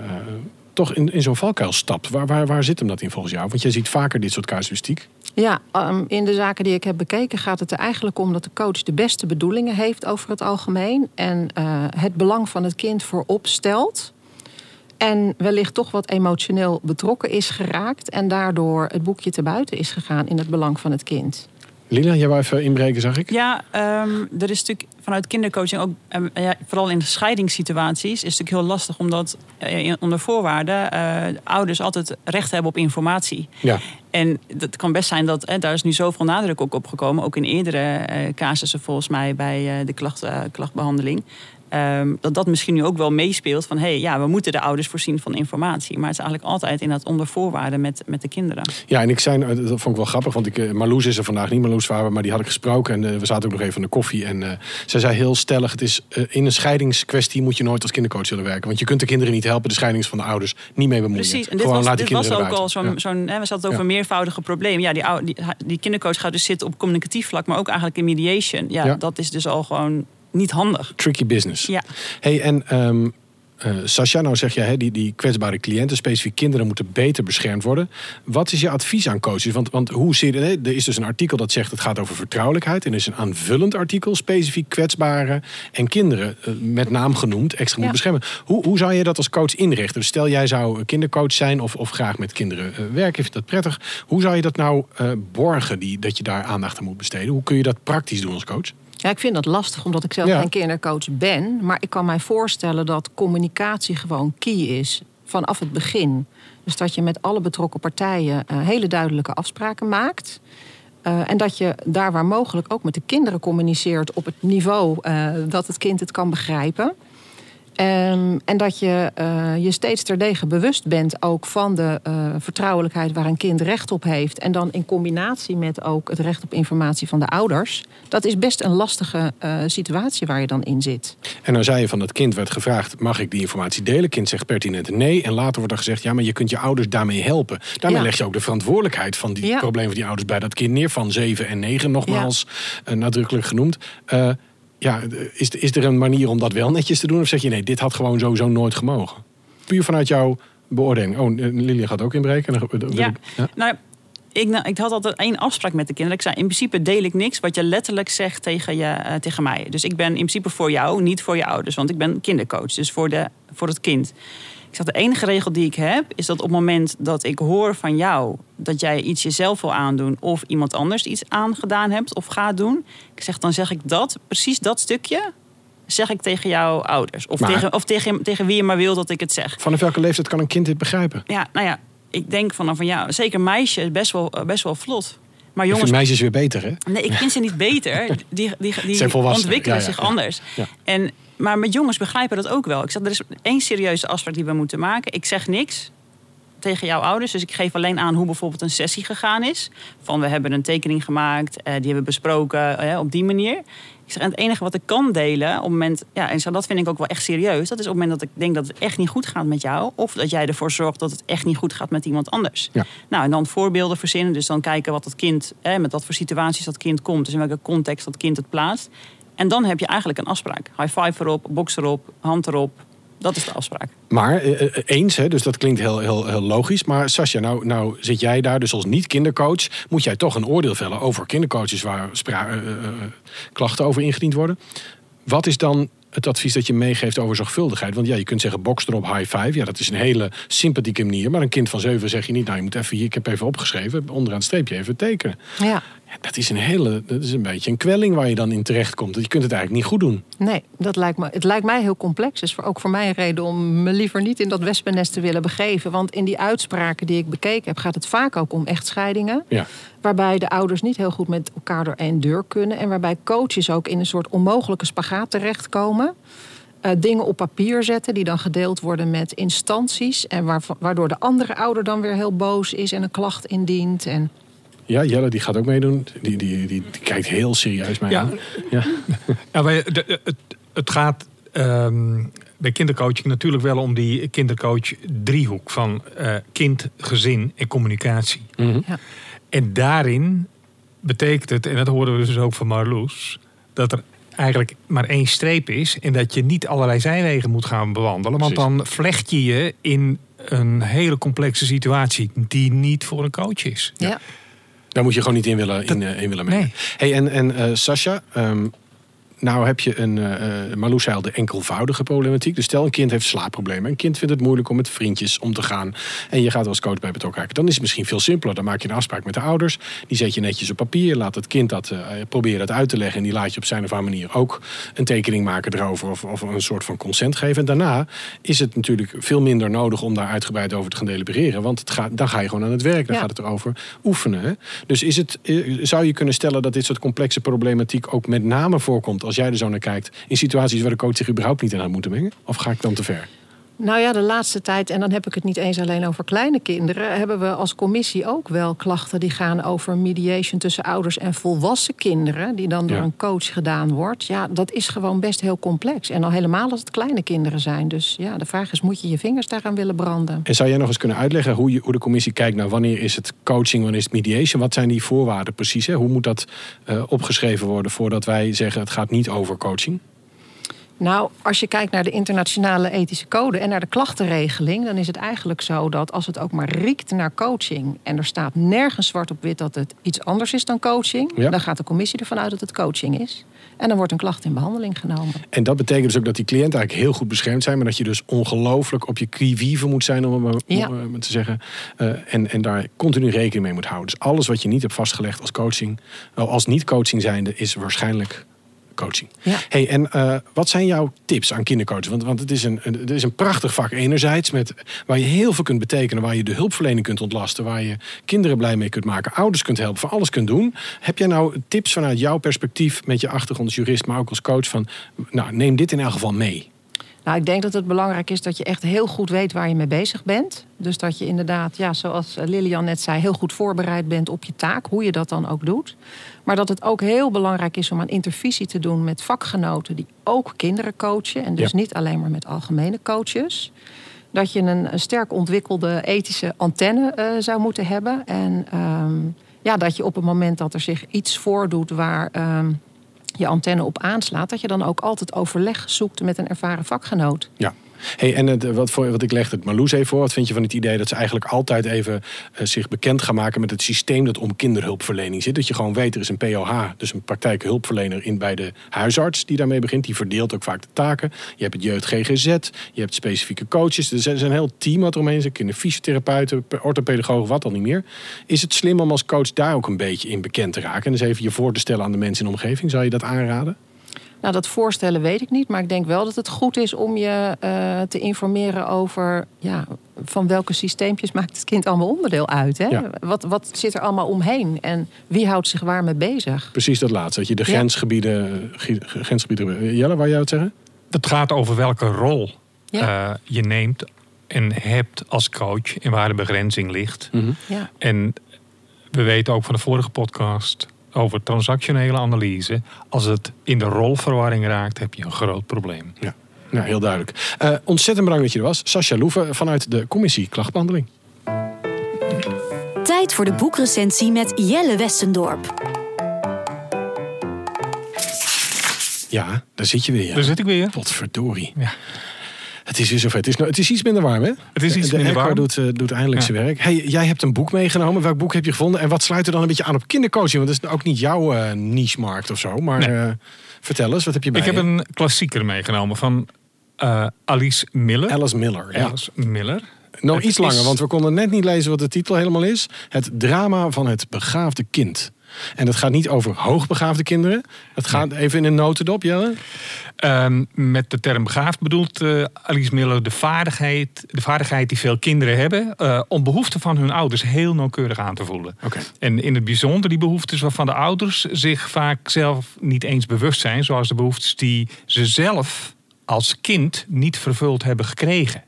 toch in, in zo'n valkuil stapt? Waar, waar, waar zit hem dat in volgens jou? Want je ziet vaker dit soort casuïstiek. Ja, ehm, in de zaken die ik heb bekeken gaat het er eigenlijk om dat de coach de beste bedoelingen heeft over het algemeen. En het belang van het kind voorop stelt. En wellicht toch wat emotioneel betrokken is geraakt. En daardoor het boekje te buiten is gegaan in het belang van het kind. Lila, jij wou even inbreken, zag ik? Ja, ehm, er is natuurlijk vanuit kindercoaching ook, ehm, ja, vooral in de scheidingssituaties, is het natuurlijk heel lastig omdat eh, in- onder voorwaarden eh, ouders altijd recht hebben op informatie. Ja. En het kan best zijn dat, hè, daar is nu zoveel nadruk ook op gekomen, ook in eerdere eh, casussen volgens mij bij eh, de klacht, eh, klachtbehandeling. Ehm, dat dat misschien nu ook wel meespeelt van hé, hey, ja, we moeten de ouders voorzien van informatie. Maar het is eigenlijk altijd in dat onder voorwaarden met, met de kinderen. Ja, en ik zei, eh, dat vond ik wel grappig, want ik, eh, Marloes is er vandaag niet, Marloes Faber, maar die had ik gesproken en eh, we zaten ook nog even aan de koffie. En eh, zij zei heel stellig, het is in een scheidingskwestie moet je nooit als kindercoach willen werken. Want je kunt de kinderen niet helpen, de scheidings van de ouders niet mee bemoeien. Precies, en dit Gewoon was, laat dit was ook al zo'n, Ja. zo'n hè, we zaten het over Ja. meervoudige problemen. Ja, die, die, die kindercoach gaat dus zitten op communicatief vlak, maar ook eigenlijk in mediation. Ja, Ja. dat is dus al gewoon niet handig. Tricky business. Ja. Hey, en eh, Sascha, nou zeg je, hè, die, die kwetsbare cliënten, specifiek kinderen, moeten beter beschermd worden. Wat is je advies aan coaches? Want, want hoe zie je, hè, er is dus een artikel dat zegt het gaat over vertrouwelijkheid. En er is een aanvullend artikel, specifiek kwetsbare en kinderen, eh, met naam genoemd, extra moet Ja. beschermen. Hoe, hoe zou je dat als coach inrichten? Dus stel jij zou kindercoach zijn of, of graag met kinderen eh, werken, vind je dat prettig? Hoe zou je dat nou borgen, die, dat je daar aandacht aan moet besteden? Hoe kun je dat praktisch doen als coach? Ja, ik vind dat lastig omdat ik zelf Ja. geen kindercoach ben. Maar ik kan mij voorstellen dat communicatie gewoon key is vanaf het begin. Dus dat je met alle betrokken partijen eh, hele duidelijke afspraken maakt. Eh, en dat je daar waar mogelijk ook met de kinderen communiceert op het niveau eh, dat het kind het kan begrijpen. Ehm, en dat je eh, je steeds terdege bewust bent ook van de eh, vertrouwelijkheid waar een kind recht op heeft. En dan in combinatie met ook het recht op informatie van de ouders. Dat is best een lastige eh, situatie waar je dan in zit. En dan zei je van het kind werd gevraagd: mag ik die informatie delen? Kind zegt pertinent nee. En later wordt er gezegd: ja, maar je kunt je ouders daarmee helpen. Daarmee Ja. leg je ook de verantwoordelijkheid van die Ja. problemen van die ouders bij dat kind neer van 7 en 9, nogmaals nadrukkelijk genoemd. Ja, is, is er een manier om dat wel netjes te doen? Of zeg je nee, dit had gewoon sowieso nooit gemogen? Puur vanuit jouw beoordeling. Oh, eh, Lilia gaat ook inbreken. Ja. ja. Nou, ik, nou, ik had altijd één afspraak met de kinderen. Ik zei, in principe deel ik niks wat je letterlijk zegt tegen, je, eh, tegen mij. Dus ik ben in principe voor jou, niet voor je ouders. Want ik ben kindercoach, dus voor, de, voor het kind. Ik zeg, de enige regel die ik heb, is dat op het moment dat ik hoor van jou... dat jij iets jezelf wil aandoen of iemand anders iets aangedaan hebt of gaat doen... Ik zeg, dan zeg ik dat, precies dat stukje, zeg ik tegen jouw ouders. Of, Maar- tegen, of tegen, tegen wie je maar wil dat ik het zeg. Vanaf welke leeftijd kan een kind dit begrijpen? Ja, nou ja, ik denk van, van ja, zeker meisje is best wel, best wel vlot. Maar jongens, meisjes weer beter, hè? nee, ik vind ze niet beter. Die, die, die ontwikkelen ja, ja, zich ja. anders. En, maar met jongens begrijpen dat ook wel. Ik zeg, er is één serieuze afspraak die we moeten maken. Ik zeg niks tegen jouw ouders. Dus ik geef alleen aan hoe bijvoorbeeld een sessie gegaan is. Van we hebben een tekening gemaakt, eh, die hebben we besproken eh, op die manier. Ik zeg, en het enige wat ik kan delen op het moment, ja, en zo, dat vind ik ook wel echt serieus. Dat is op het moment dat ik denk dat het echt niet goed gaat met jou. Of dat jij ervoor zorgt dat het echt niet goed gaat met iemand anders. Ja. Nou, en dan voorbeelden verzinnen. Dus dan kijken wat het kind, hè, met wat voor situaties dat kind komt. Dus in welke context dat kind het plaatst. En dan heb je eigenlijk een afspraak. High five erop, box erop, hand erop. Dat is de afspraak. Maar eh, eh, eens, hè, dus dat klinkt heel, heel, heel logisch. Maar Sascha, nou, nou zit jij daar dus als niet-kindercoach. Moet jij toch een oordeel vellen over kindercoaches waar spra- eh, eh, eh, klachten over ingediend worden? Wat is dan het advies dat je meegeeft over zorgvuldigheid? Want ja, je kunt zeggen box erop, high five. Ja, dat is een hele sympathieke manier. Maar een kind van zeven zeg je niet, nou je moet even hier, ik heb even opgeschreven, onderaan het streepje even tekenen. Ja. Dat is een hele, dat is een beetje een kwelling waar je dan in terecht komt. Je kunt het eigenlijk niet goed doen. Nee, dat lijkt me, het lijkt mij heel complex. Dus voor, ook voor mij een reden om me liever niet in dat wespennest te willen begeven. Want in die uitspraken die ik bekeken heb, gaat het vaak ook om echtscheidingen. Ja. Waarbij de ouders niet heel goed met elkaar door één deur kunnen. En waarbij coaches ook in een soort onmogelijke spagaat terechtkomen. Eh, dingen op papier zetten die dan gedeeld worden met instanties. En waarva- waardoor de andere ouder dan weer heel boos is en een klacht indient. En Ja, Jelle die gaat ook meedoen. Die, die, die, die kijkt heel serieus mij Ja. aan. Ja. Ja, wij- de- het, het gaat ehm, bij kindercoaching natuurlijk wel om die kindercoach driehoek van eh, kind, gezin en communicatie. Mhm. Ja. En daarin betekent het, en dat horen we dus ook van Marloes, dat er eigenlijk maar één streep is en dat je niet allerlei zijwegen moet gaan bewandelen. Want Precies. dan vlecht je je in een hele complexe situatie die niet voor een coach is. ja. Daar moet je gewoon niet in willen, in, eh, in willen mengen. Nee. Hey, en en eh Sascha, ehm, nou heb je een, Marloes zei al, de enkelvoudige problematiek. Dus stel een kind heeft slaapproblemen. Een kind vindt het moeilijk om met vriendjes om te gaan. En je gaat als coach bij betrokken raken. Dan is het misschien veel simpeler. Dan maak je een afspraak met de ouders. Die zet je netjes op papier. Laat het kind dat eh, proberen dat uit te leggen. En die laat je op zijn of haar manier ook een tekening maken erover. Of, of een soort van consent geven. En daarna is het natuurlijk veel minder nodig om daar uitgebreid over te gaan delibereren. Want het gaat, dan ga je gewoon aan het werk. Dan Ja. gaat het erover oefenen. Hè? Dus is het, zou je kunnen stellen dat dit soort complexe problematiek ook met name voorkomt als jij er zo naar kijkt. In situaties waar de coach zich überhaupt niet in had moeten mengen? Of ga ik dan te ver? Nou ja, de laatste tijd, en dan heb ik het niet eens alleen over kleine kinderen, hebben we als commissie ook wel klachten die gaan over mediation tussen ouders en volwassen kinderen, die dan door Ja. een coach gedaan wordt. Ja, dat is gewoon best heel complex. En al helemaal als het kleine kinderen zijn. Dus ja, de vraag is, moet je je vingers daaraan willen branden? En zou jij nog eens kunnen uitleggen hoe, je, hoe de commissie kijkt naar wanneer is het coaching, wanneer is het mediation? Wat zijn die voorwaarden precies? Hè? Hoe moet dat eh, opgeschreven worden voordat wij zeggen het gaat niet over coaching? Nou, als je kijkt naar de internationale ethische code en naar de klachtenregeling, dan is het eigenlijk zo dat als het ook maar riekt naar coaching en er staat nergens zwart op wit dat het iets anders is dan coaching, Ja. dan gaat de commissie ervan uit dat het coaching is. En dan wordt een klacht in behandeling genomen. En dat betekent dus ook dat die cliënten eigenlijk heel goed beschermd zijn, maar dat je dus ongelooflijk op je qui-vive moet zijn, om het Ja. maar te zeggen. Eh, en, en daar continu rekening mee moet houden. Dus alles wat je niet hebt vastgelegd als coaching, als niet-coaching zijnde, is waarschijnlijk coaching. Ja. Hey, en eh, wat zijn jouw tips aan kindercoaches? Want, want het, is een, een- het is een prachtig vak enerzijds, met, waar je heel veel kunt betekenen, waar je de hulpverlening kunt ontlasten, waar je kinderen blij mee kunt maken, ouders kunt helpen, van alles kunt doen. Heb jij nou tips vanuit jouw perspectief, met je achtergrond als jurist, maar ook als coach, van nou, neem dit in elk geval mee? Nou, ik denk dat het belangrijk is dat je echt heel goed weet waar je mee bezig bent. Dus dat je inderdaad, ja, zoals eh, Lilian net zei, heel goed voorbereid bent op je taak, hoe je dat dan ook doet. Maar dat het ook heel belangrijk is om aan intervisie te doen met vakgenoten die ook kinderen coachen. En dus Ja. niet alleen maar met algemene coaches. Dat je een, een sterk ontwikkelde ethische antenne eh, zou moeten hebben. En ehm, ja, dat je op het moment dat er zich iets voordoet waar ehm, je antenne op aanslaat, dat je dan ook altijd overleg zoekt met een ervaren vakgenoot. Ja. Hey, en wat, voor, wat ik leg het Marloes even voor. Wat vind je van het idee dat ze eigenlijk altijd even eh, zich bekend gaan maken met het systeem dat om kinderhulpverlening zit? Dat je gewoon weet, er is een POH, dus een praktijkhulpverlener in bij de huisarts die daarmee begint. Die verdeelt ook vaak de taken. Je hebt het jeugd GGZ, je hebt specifieke coaches. Er is een heel team wat eromheen. Kunnen fysiotherapeuten, orthopedagogen, wat dan niet meer. Is het slim om als coach daar ook een beetje in bekend te raken? En dus even je voor te stellen aan de mensen in de omgeving. Zou je dat aanraden? Nou, dat voorstellen weet ik niet. Maar ik denk wel dat het goed is om je eh, te informeren over ja, van welke systeempjes maakt het kind allemaal onderdeel uit. Hè? Ja. Wat, wat zit er allemaal omheen en wie houdt zich waar mee bezig? Precies dat laatste. Dat je de Ja. grensgebieden, gi- grensgebieden. Jelle, waar jij het zeggen? Het gaat over welke rol Ja. eh, je neemt en hebt als coach en waar de begrenzing ligt. Ja. En we weten ook van de vorige podcast over transactionele analyse. Als het in de rolverwarring raakt, heb je een groot probleem. Ja, nou, heel duidelijk. Eh, ontzettend bedankt dat je er was. Sascha Loeven vanuit de commissie Klachtbehandeling. Tijd voor de boekrecensie met Jelle Westendorp. Ja, daar zit je weer. Ja. Daar zit ik weer. Potverdorie. Ja. Het is weer zover. Het is, het is iets minder warm, hè? Het is iets de minder warm. doet, eh, doet eindelijk Ja. zijn werk. Hey, jij hebt een boek meegenomen. Welk boek heb je gevonden? En wat sluit er dan een beetje aan op kindercoaching? Want dat is ook niet jouw eh, niche-markt of zo. Maar Nee. eh, vertel eens, wat heb je bij Ik heb je? een klassieker meegenomen van Alice Miller. Alice Miller. Ja. Alice Miller. Nog iets langer, want we konden net niet lezen wat de titel helemaal is. Het drama van het begaafde kind. En dat gaat niet over hoogbegaafde kinderen. Het gaat even in een notendop, Jelle. Ehm, met de term begaafd bedoelt eh, Alice Miller de vaardigheid, de vaardigheid die veel kinderen hebben eh, om behoeften van hun ouders heel nauwkeurig aan te voelen. Oké. En in het bijzonder die behoeftes waarvan de ouders zich vaak zelf niet eens bewust zijn, zoals de behoeftes die ze zelf als kind niet vervuld hebben gekregen.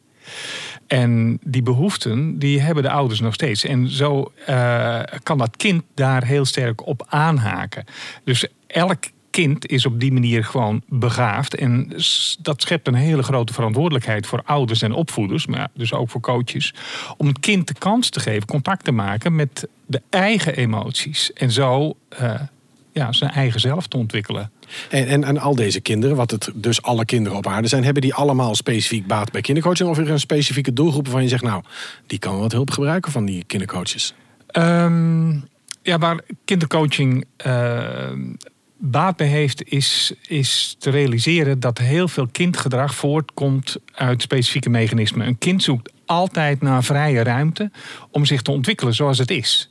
En die behoeften, die hebben de ouders nog steeds. En zo eh, kan dat kind daar heel sterk op aanhaken. Dus elk kind is op die manier gewoon begaafd. En dat schept een hele grote verantwoordelijkheid voor ouders en opvoeders, maar dus ook voor coaches, om het kind de kans te geven contact te maken met de eigen emoties. En zo eh, ja, zijn eigen zelf te ontwikkelen. En, en, en al deze kinderen, wat het dus alle kinderen op aarde zijn, hebben die allemaal specifiek baat bij kindercoaching? Of is er een specifieke doelgroep waarvan je zegt, nou, die kan wat hulp gebruiken van die kindercoaches? Ehm, ja, waar kindercoaching eh, baat bij heeft, is, is te realiseren dat heel veel kindgedrag voortkomt uit specifieke mechanismen. Een kind zoekt altijd naar vrije ruimte om zich te ontwikkelen zoals het is.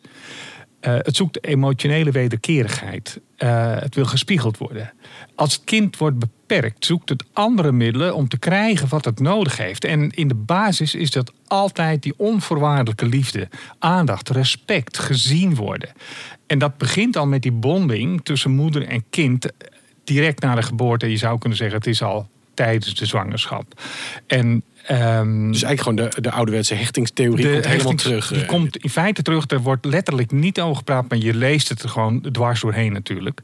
Eh, het zoekt emotionele wederkerigheid. Eh, het wil gespiegeld worden. Als het kind wordt beperkt, zoekt het andere middelen om te krijgen wat het nodig heeft. En in de basis is dat altijd die onvoorwaardelijke liefde, aandacht, respect, gezien worden. En dat begint al met die bonding tussen moeder en kind direct na de geboorte. Je zou kunnen zeggen, het is al tijdens de zwangerschap. En ehm, Dus eigenlijk gewoon de, de ouderwetse hechtingstheorie de komt helemaal hechtings- terug. Die eh. komt in feite terug. Er wordt letterlijk niet over gepraat, maar je leest het er gewoon dwars doorheen natuurlijk.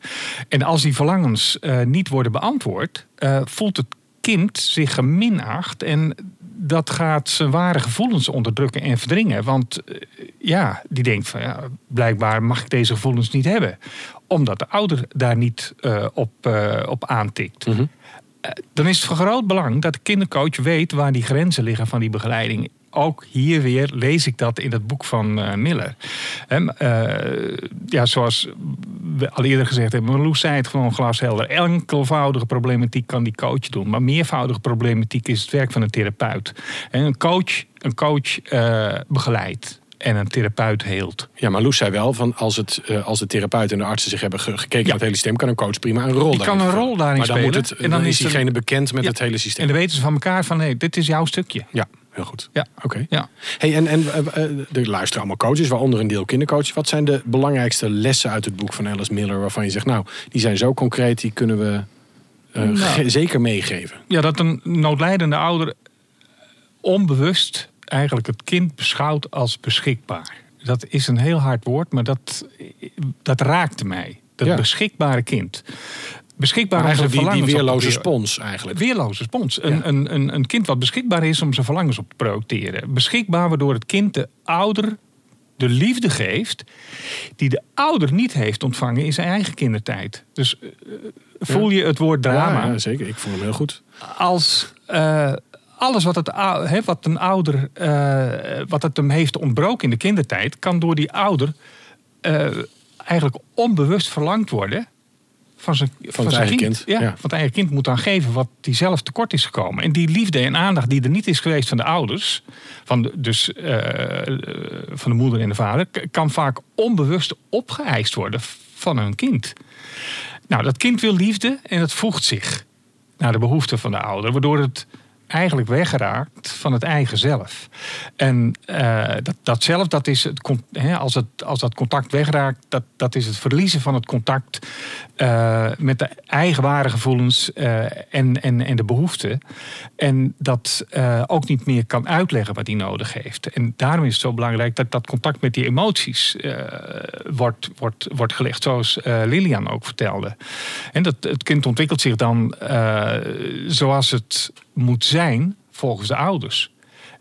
En als die verlangens eh, niet worden beantwoord, eh, voelt het kind zich geminacht. En dat gaat zijn ware gevoelens onderdrukken en verdringen. Want ja, die denkt van ja, blijkbaar mag ik deze gevoelens niet hebben. Omdat de ouder daar niet op, op aantikt. Mhm. Dan is het van groot belang dat de kindercoach weet waar die grenzen liggen van die begeleiding. Ook hier weer lees ik dat in het boek van eh, Miller. Hem, eh, ja, zoals we al eerder gezegd hebben, Marloes zei het gewoon glashelder. Enkelvoudige problematiek kan die coach doen. Maar meervoudige problematiek is het werk van een therapeut. En een coach, een coach eh, begeleidt en een therapeut heelt. Ja, maar Loes zei wel, van als, het, eh, als de therapeut en de artsen zich hebben ge- gekeken naar het hele systeem, kan een coach prima een rol Die daarin kan een rol daarin maar dan spelen. Moet het, En dan dan is diegene bekend met Ja. het hele systeem. En dan weten ze van elkaar van nee, dit is jouw stukje. Ja, heel goed. Ja. Oké. Ja. Hey, en en eh, er luisteren allemaal coaches, waaronder een deel kindercoaches. Wat zijn de belangrijkste lessen uit het boek van Alice Miller waarvan je zegt, nou, die zijn zo concreet, die kunnen we Nou. zeker meegeven? Ja, dat een noodlijdende ouder onbewust eigenlijk het kind beschouwt als beschikbaar. Dat is een heel hard woord, maar dat, dat raakte mij. Dat Ja. beschikbare kind. Beschikbaar Maar eigenlijk die, die weerloze spons eigenlijk. Weerloze spons. Een, Ja. een, een, een kind wat beschikbaar is om zijn verlangens op te projecteren. Beschikbaar waardoor het kind de ouder de liefde geeft die de ouder niet heeft ontvangen in zijn eigen kindertijd. Dus eh, voel je het woord drama Ja, zeker. Ik vond hem heel goed. als, eh, alles wat, het, wat een ouder, eh, wat het hem heeft ontbroken in de kindertijd, kan door die ouder eh, eigenlijk onbewust verlangd worden van zijn, van het zijn eigen kind. kind, Ja, ja. Want het eigen kind moet dan geven wat hij zelf tekort is gekomen. En die liefde en aandacht die er niet is geweest van de ouders, van de, dus eh, van de moeder en de vader, kan vaak onbewust opgeëist worden van hun kind. Nou, dat kind wil liefde en het voegt zich naar de behoeften van de ouder, waardoor het eigenlijk weggeraakt van het eigen zelf. En eh, dat, dat zelf, dat is het, als, het, als dat contact wegraakt, dat, dat is het verliezen van het contact eh, met de eigen ware gevoelens eh, en, en, en de behoeften. En dat ook niet meer kan uitleggen wat hij nodig heeft. En daarom is het zo belangrijk dat dat contact met die emoties wordt, wordt, wordt gelegd, zoals Lilian ook vertelde. En dat, het kind ontwikkelt zich dan zoals het moet zijn volgens de ouders.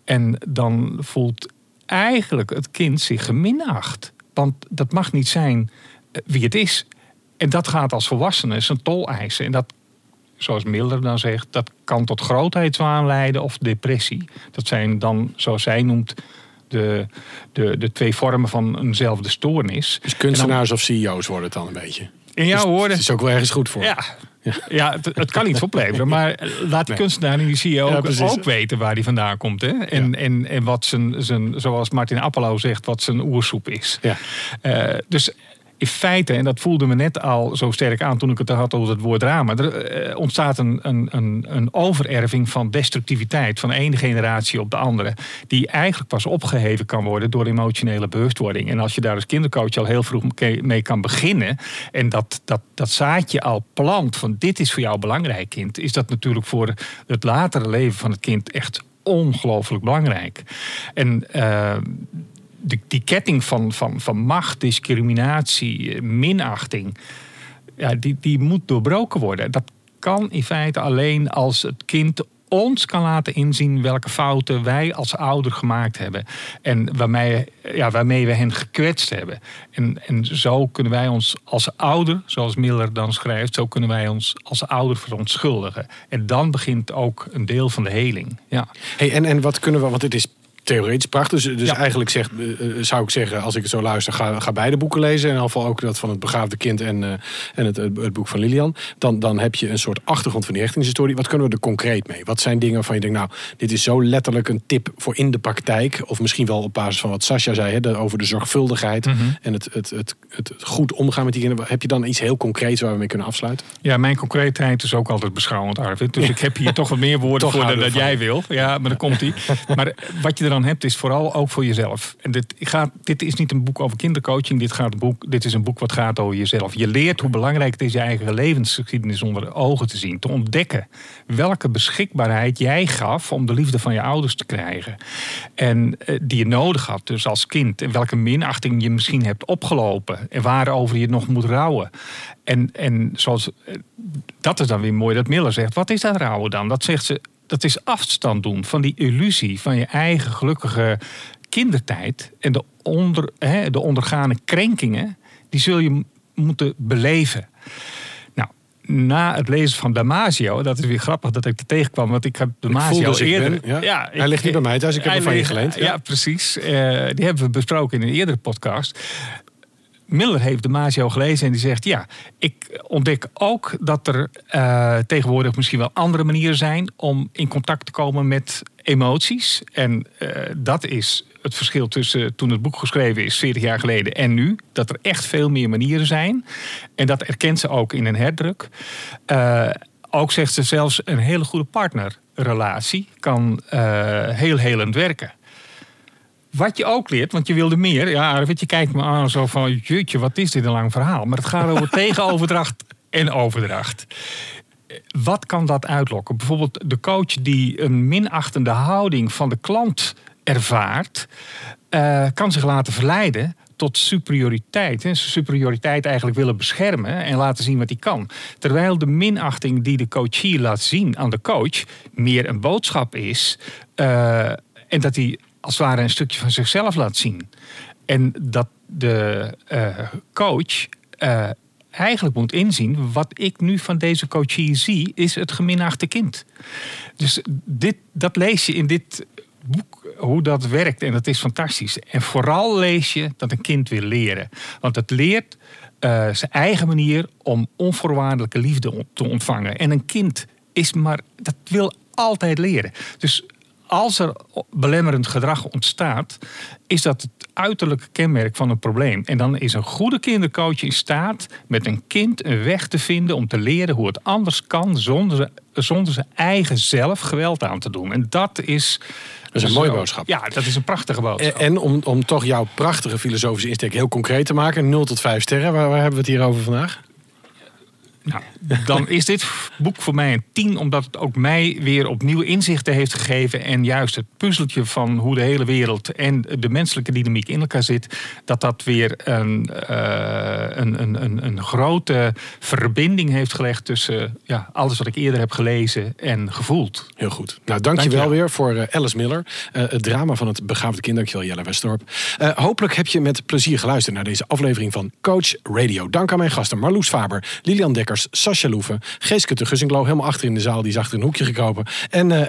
En dan voelt eigenlijk het kind zich geminacht. Want dat mag niet zijn eh, wie het is. En dat gaat als volwassene zijn tol eisen. En dat, zoals Miller dan zegt, dat kan tot grootheidswaan leiden of depressie. Dat zijn dan, zoals zij noemt, de, de, de twee vormen van eenzelfde stoornis. Dus kunstenaars of CEO's worden het dan een beetje. In jouw Dus woorden. Het is ook wel ergens goed voor. Ja, ja het, het kan iets opleveren. Maar laat die kunstenaar en die CEO Ja, ook, weten waar hij vandaan komt. Hè? En, Ja. en, en wat zijn, zijn, zoals Martin Appelo zegt, wat zijn oersoep is. Ja. Eh, dus in feite, en dat voelde me net al zo sterk aan toen ik het had over het woord drama. Er eh, ontstaat een, een, een, overerving van destructiviteit van ene generatie op de andere. Die eigenlijk pas opgeheven kan worden door emotionele bewustwording. En als je daar als kindercoach al heel vroeg mee kan beginnen. En dat, dat, dat zaadje al plant van dit is voor jou belangrijk kind. Is dat natuurlijk voor het latere leven van het kind echt ongelooflijk belangrijk. En eh, de, die ketting van, van, van macht, discriminatie, eh, minachting, ja, die, die moet doorbroken worden. Dat kan in feite alleen als het kind ons kan laten inzien welke fouten wij als ouder gemaakt hebben. En waarmee, ja, waarmee we hen gekwetst hebben. En, en zo kunnen wij ons als ouder, zoals Miller dan schrijft, zo kunnen wij ons als ouder verontschuldigen. En dan begint ook een deel van de heling. Ja. Hey, en, en wat kunnen we, want dit is theoretisch prachtig. Dus, dus Ja. eigenlijk zegt, eh, eh, zou ik zeggen, als ik het zo luister, ga, ga beide boeken lezen. In ieder geval ook dat van het begaafde kind en, eh, en het, het, boek van Lilian. Dan, dan heb je een soort achtergrond van die hechtingshistorie. Wat kunnen we er concreet mee? Wat zijn dingen waarvan je denkt, nou, dit is zo letterlijk een tip voor in de praktijk. Of misschien wel op basis van wat Sascha zei, hè, over de zorgvuldigheid en het, het, het, het goed omgaan met die kinderen. Heb je dan iets heel concreets waar we mee kunnen afsluiten? Ja, mijn concreetheid is ook altijd beschouwend, Arvid. Dus ik heb hier toch wat meer woorden voor dan dat jij wil. Ja, maar dan komt die. Maar wat je dan hebt, is vooral ook voor jezelf. En dit, gaat, dit is niet een boek over kindercoaching. Dit, gaat boek, dit is een boek wat gaat over jezelf. Je leert hoe belangrijk het is je eigen levensgeschiedenis onder de ogen te zien. Te ontdekken welke beschikbaarheid jij gaf om de liefde van je ouders te krijgen. En eh, die je nodig had, dus als kind. En welke minachting je misschien hebt opgelopen. En waarover je nog moet rouwen. En, en zoals, eh, dat is dan weer mooi dat Miller zegt. Wat is dat rouwen dan? Dat zegt ze. Dat is afstand doen van die illusie van je eigen gelukkige kindertijd. En de, onder, hè, de ondergane krenkingen, die zul je moeten beleven. Nou, na het lezen van Damasio, dat is weer grappig dat ik er tegenkwam, want ik heb Damasio dus eerder. ben, ja. Hij ligt niet bij mij thuis, ik heb hem van je geleend, Ja, ja. precies. Eh, die hebben we besproken in een eerdere podcast. Miller heeft Damasio gelezen en die zegt: Ja, ik ontdek ook dat er eh, tegenwoordig misschien wel andere manieren zijn om in contact te komen met emoties. En eh, dat is het verschil tussen toen het boek geschreven is, 40 jaar geleden, en nu. Dat er echt veel meer manieren zijn. En dat erkent ze ook in een herdruk. Eh, ook zegt ze zelfs een hele goede partnerrelatie kan heel helend werken. Wat je ook leert, want je wilde meer. Ja, Arvid, je kijkt me aan zo van... Jeetje, wat is dit een lang verhaal. Maar het gaat over tegenoverdracht en overdracht. Wat kan dat uitlokken? Bijvoorbeeld de coach die een minachtende houding van de klant ervaart... eh, kan zich laten verleiden tot superioriteit. Hè. Superioriteit eigenlijk willen beschermen en laten zien wat hij kan. Terwijl de minachting die de coachie laat zien aan de coach... meer een boodschap is... eh, en dat hij als het ware een stukje van zichzelf laat zien. En dat de eh, coach eh, eigenlijk moet inzien, wat ik nu van deze coachie zie, is het geminachte kind. Dus dit, dat lees je in dit boek, hoe dat werkt. En dat is fantastisch. En vooral lees je dat een kind wil leren. Want het leert uh, zijn eigen manier om onvoorwaardelijke liefde te ontvangen. En een kind is maar, dat wil altijd leren. Dus als er belemmerend gedrag ontstaat, is dat het uiterlijke kenmerk van een probleem. En dan is een goede kindercoach in staat met een kind een weg te vinden om te leren hoe het anders kan zonder, zonder zijn eigen zelf geweld aan te doen. En dat is. Dat is een mooie boodschap. Ja, dat is een prachtige boodschap. En, om, om toch jouw prachtige filosofische insteek heel concreet te maken: 0 tot 5 sterren, waar, waar hebben we het hier over vandaag? Nou, dan is dit boek voor mij een tien, omdat het ook mij weer opnieuw inzichten heeft gegeven. En juist het puzzeltje van hoe de hele wereld en de menselijke dynamiek in elkaar zit, dat dat weer een, uh, een, een, een, grote verbinding heeft gelegd tussen ja, alles wat ik eerder heb gelezen en gevoeld. Heel goed. Nou, dankjewel, Dank weer voor uh, Alice Miller, uh, het drama van het begaafde kind. Dankjewel, Jelle Westorp. hopelijk heb je met plezier geluisterd naar deze aflevering van Coach Radio. Dank aan mijn gasten Marloes Faber, Lilian Dekker. Sascha Loeven, Geeske de Gussinklo, helemaal achter in de zaal, die is achter een hoekje gekropen. En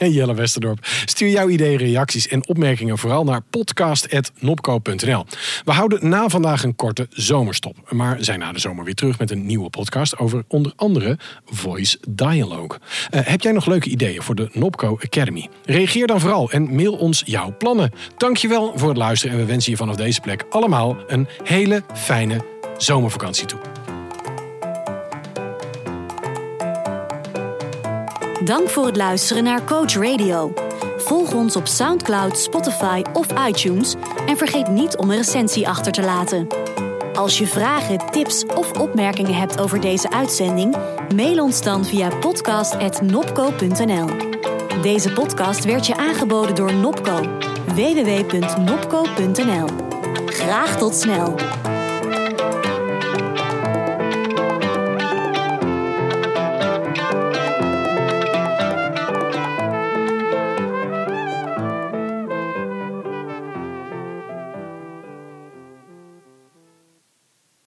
uh, Jelle Westerdorp. Stuur jouw ideeën, reacties en opmerkingen vooral naar podcast.nopco.nl. We houden na vandaag een korte zomerstop, maar zijn na de zomer weer terug met een nieuwe podcast over onder andere Voice Dialogue. Uh, heb jij nog leuke ideeën voor de Nopco Academy? Reageer dan vooral en mail ons jouw plannen. Dankjewel voor het luisteren en we wensen je vanaf deze plek allemaal een hele fijne zomervakantie toe. Dank voor het luisteren naar Coach Radio. Volg ons op SoundCloud, Spotify of iTunes en vergeet niet om een recensie achter te laten. Als je vragen, tips of opmerkingen hebt over deze uitzending, mail ons dan via podcast.nopco.nl. Deze podcast werd je aangeboden door Nopco. www.nopco.nl. Graag tot snel.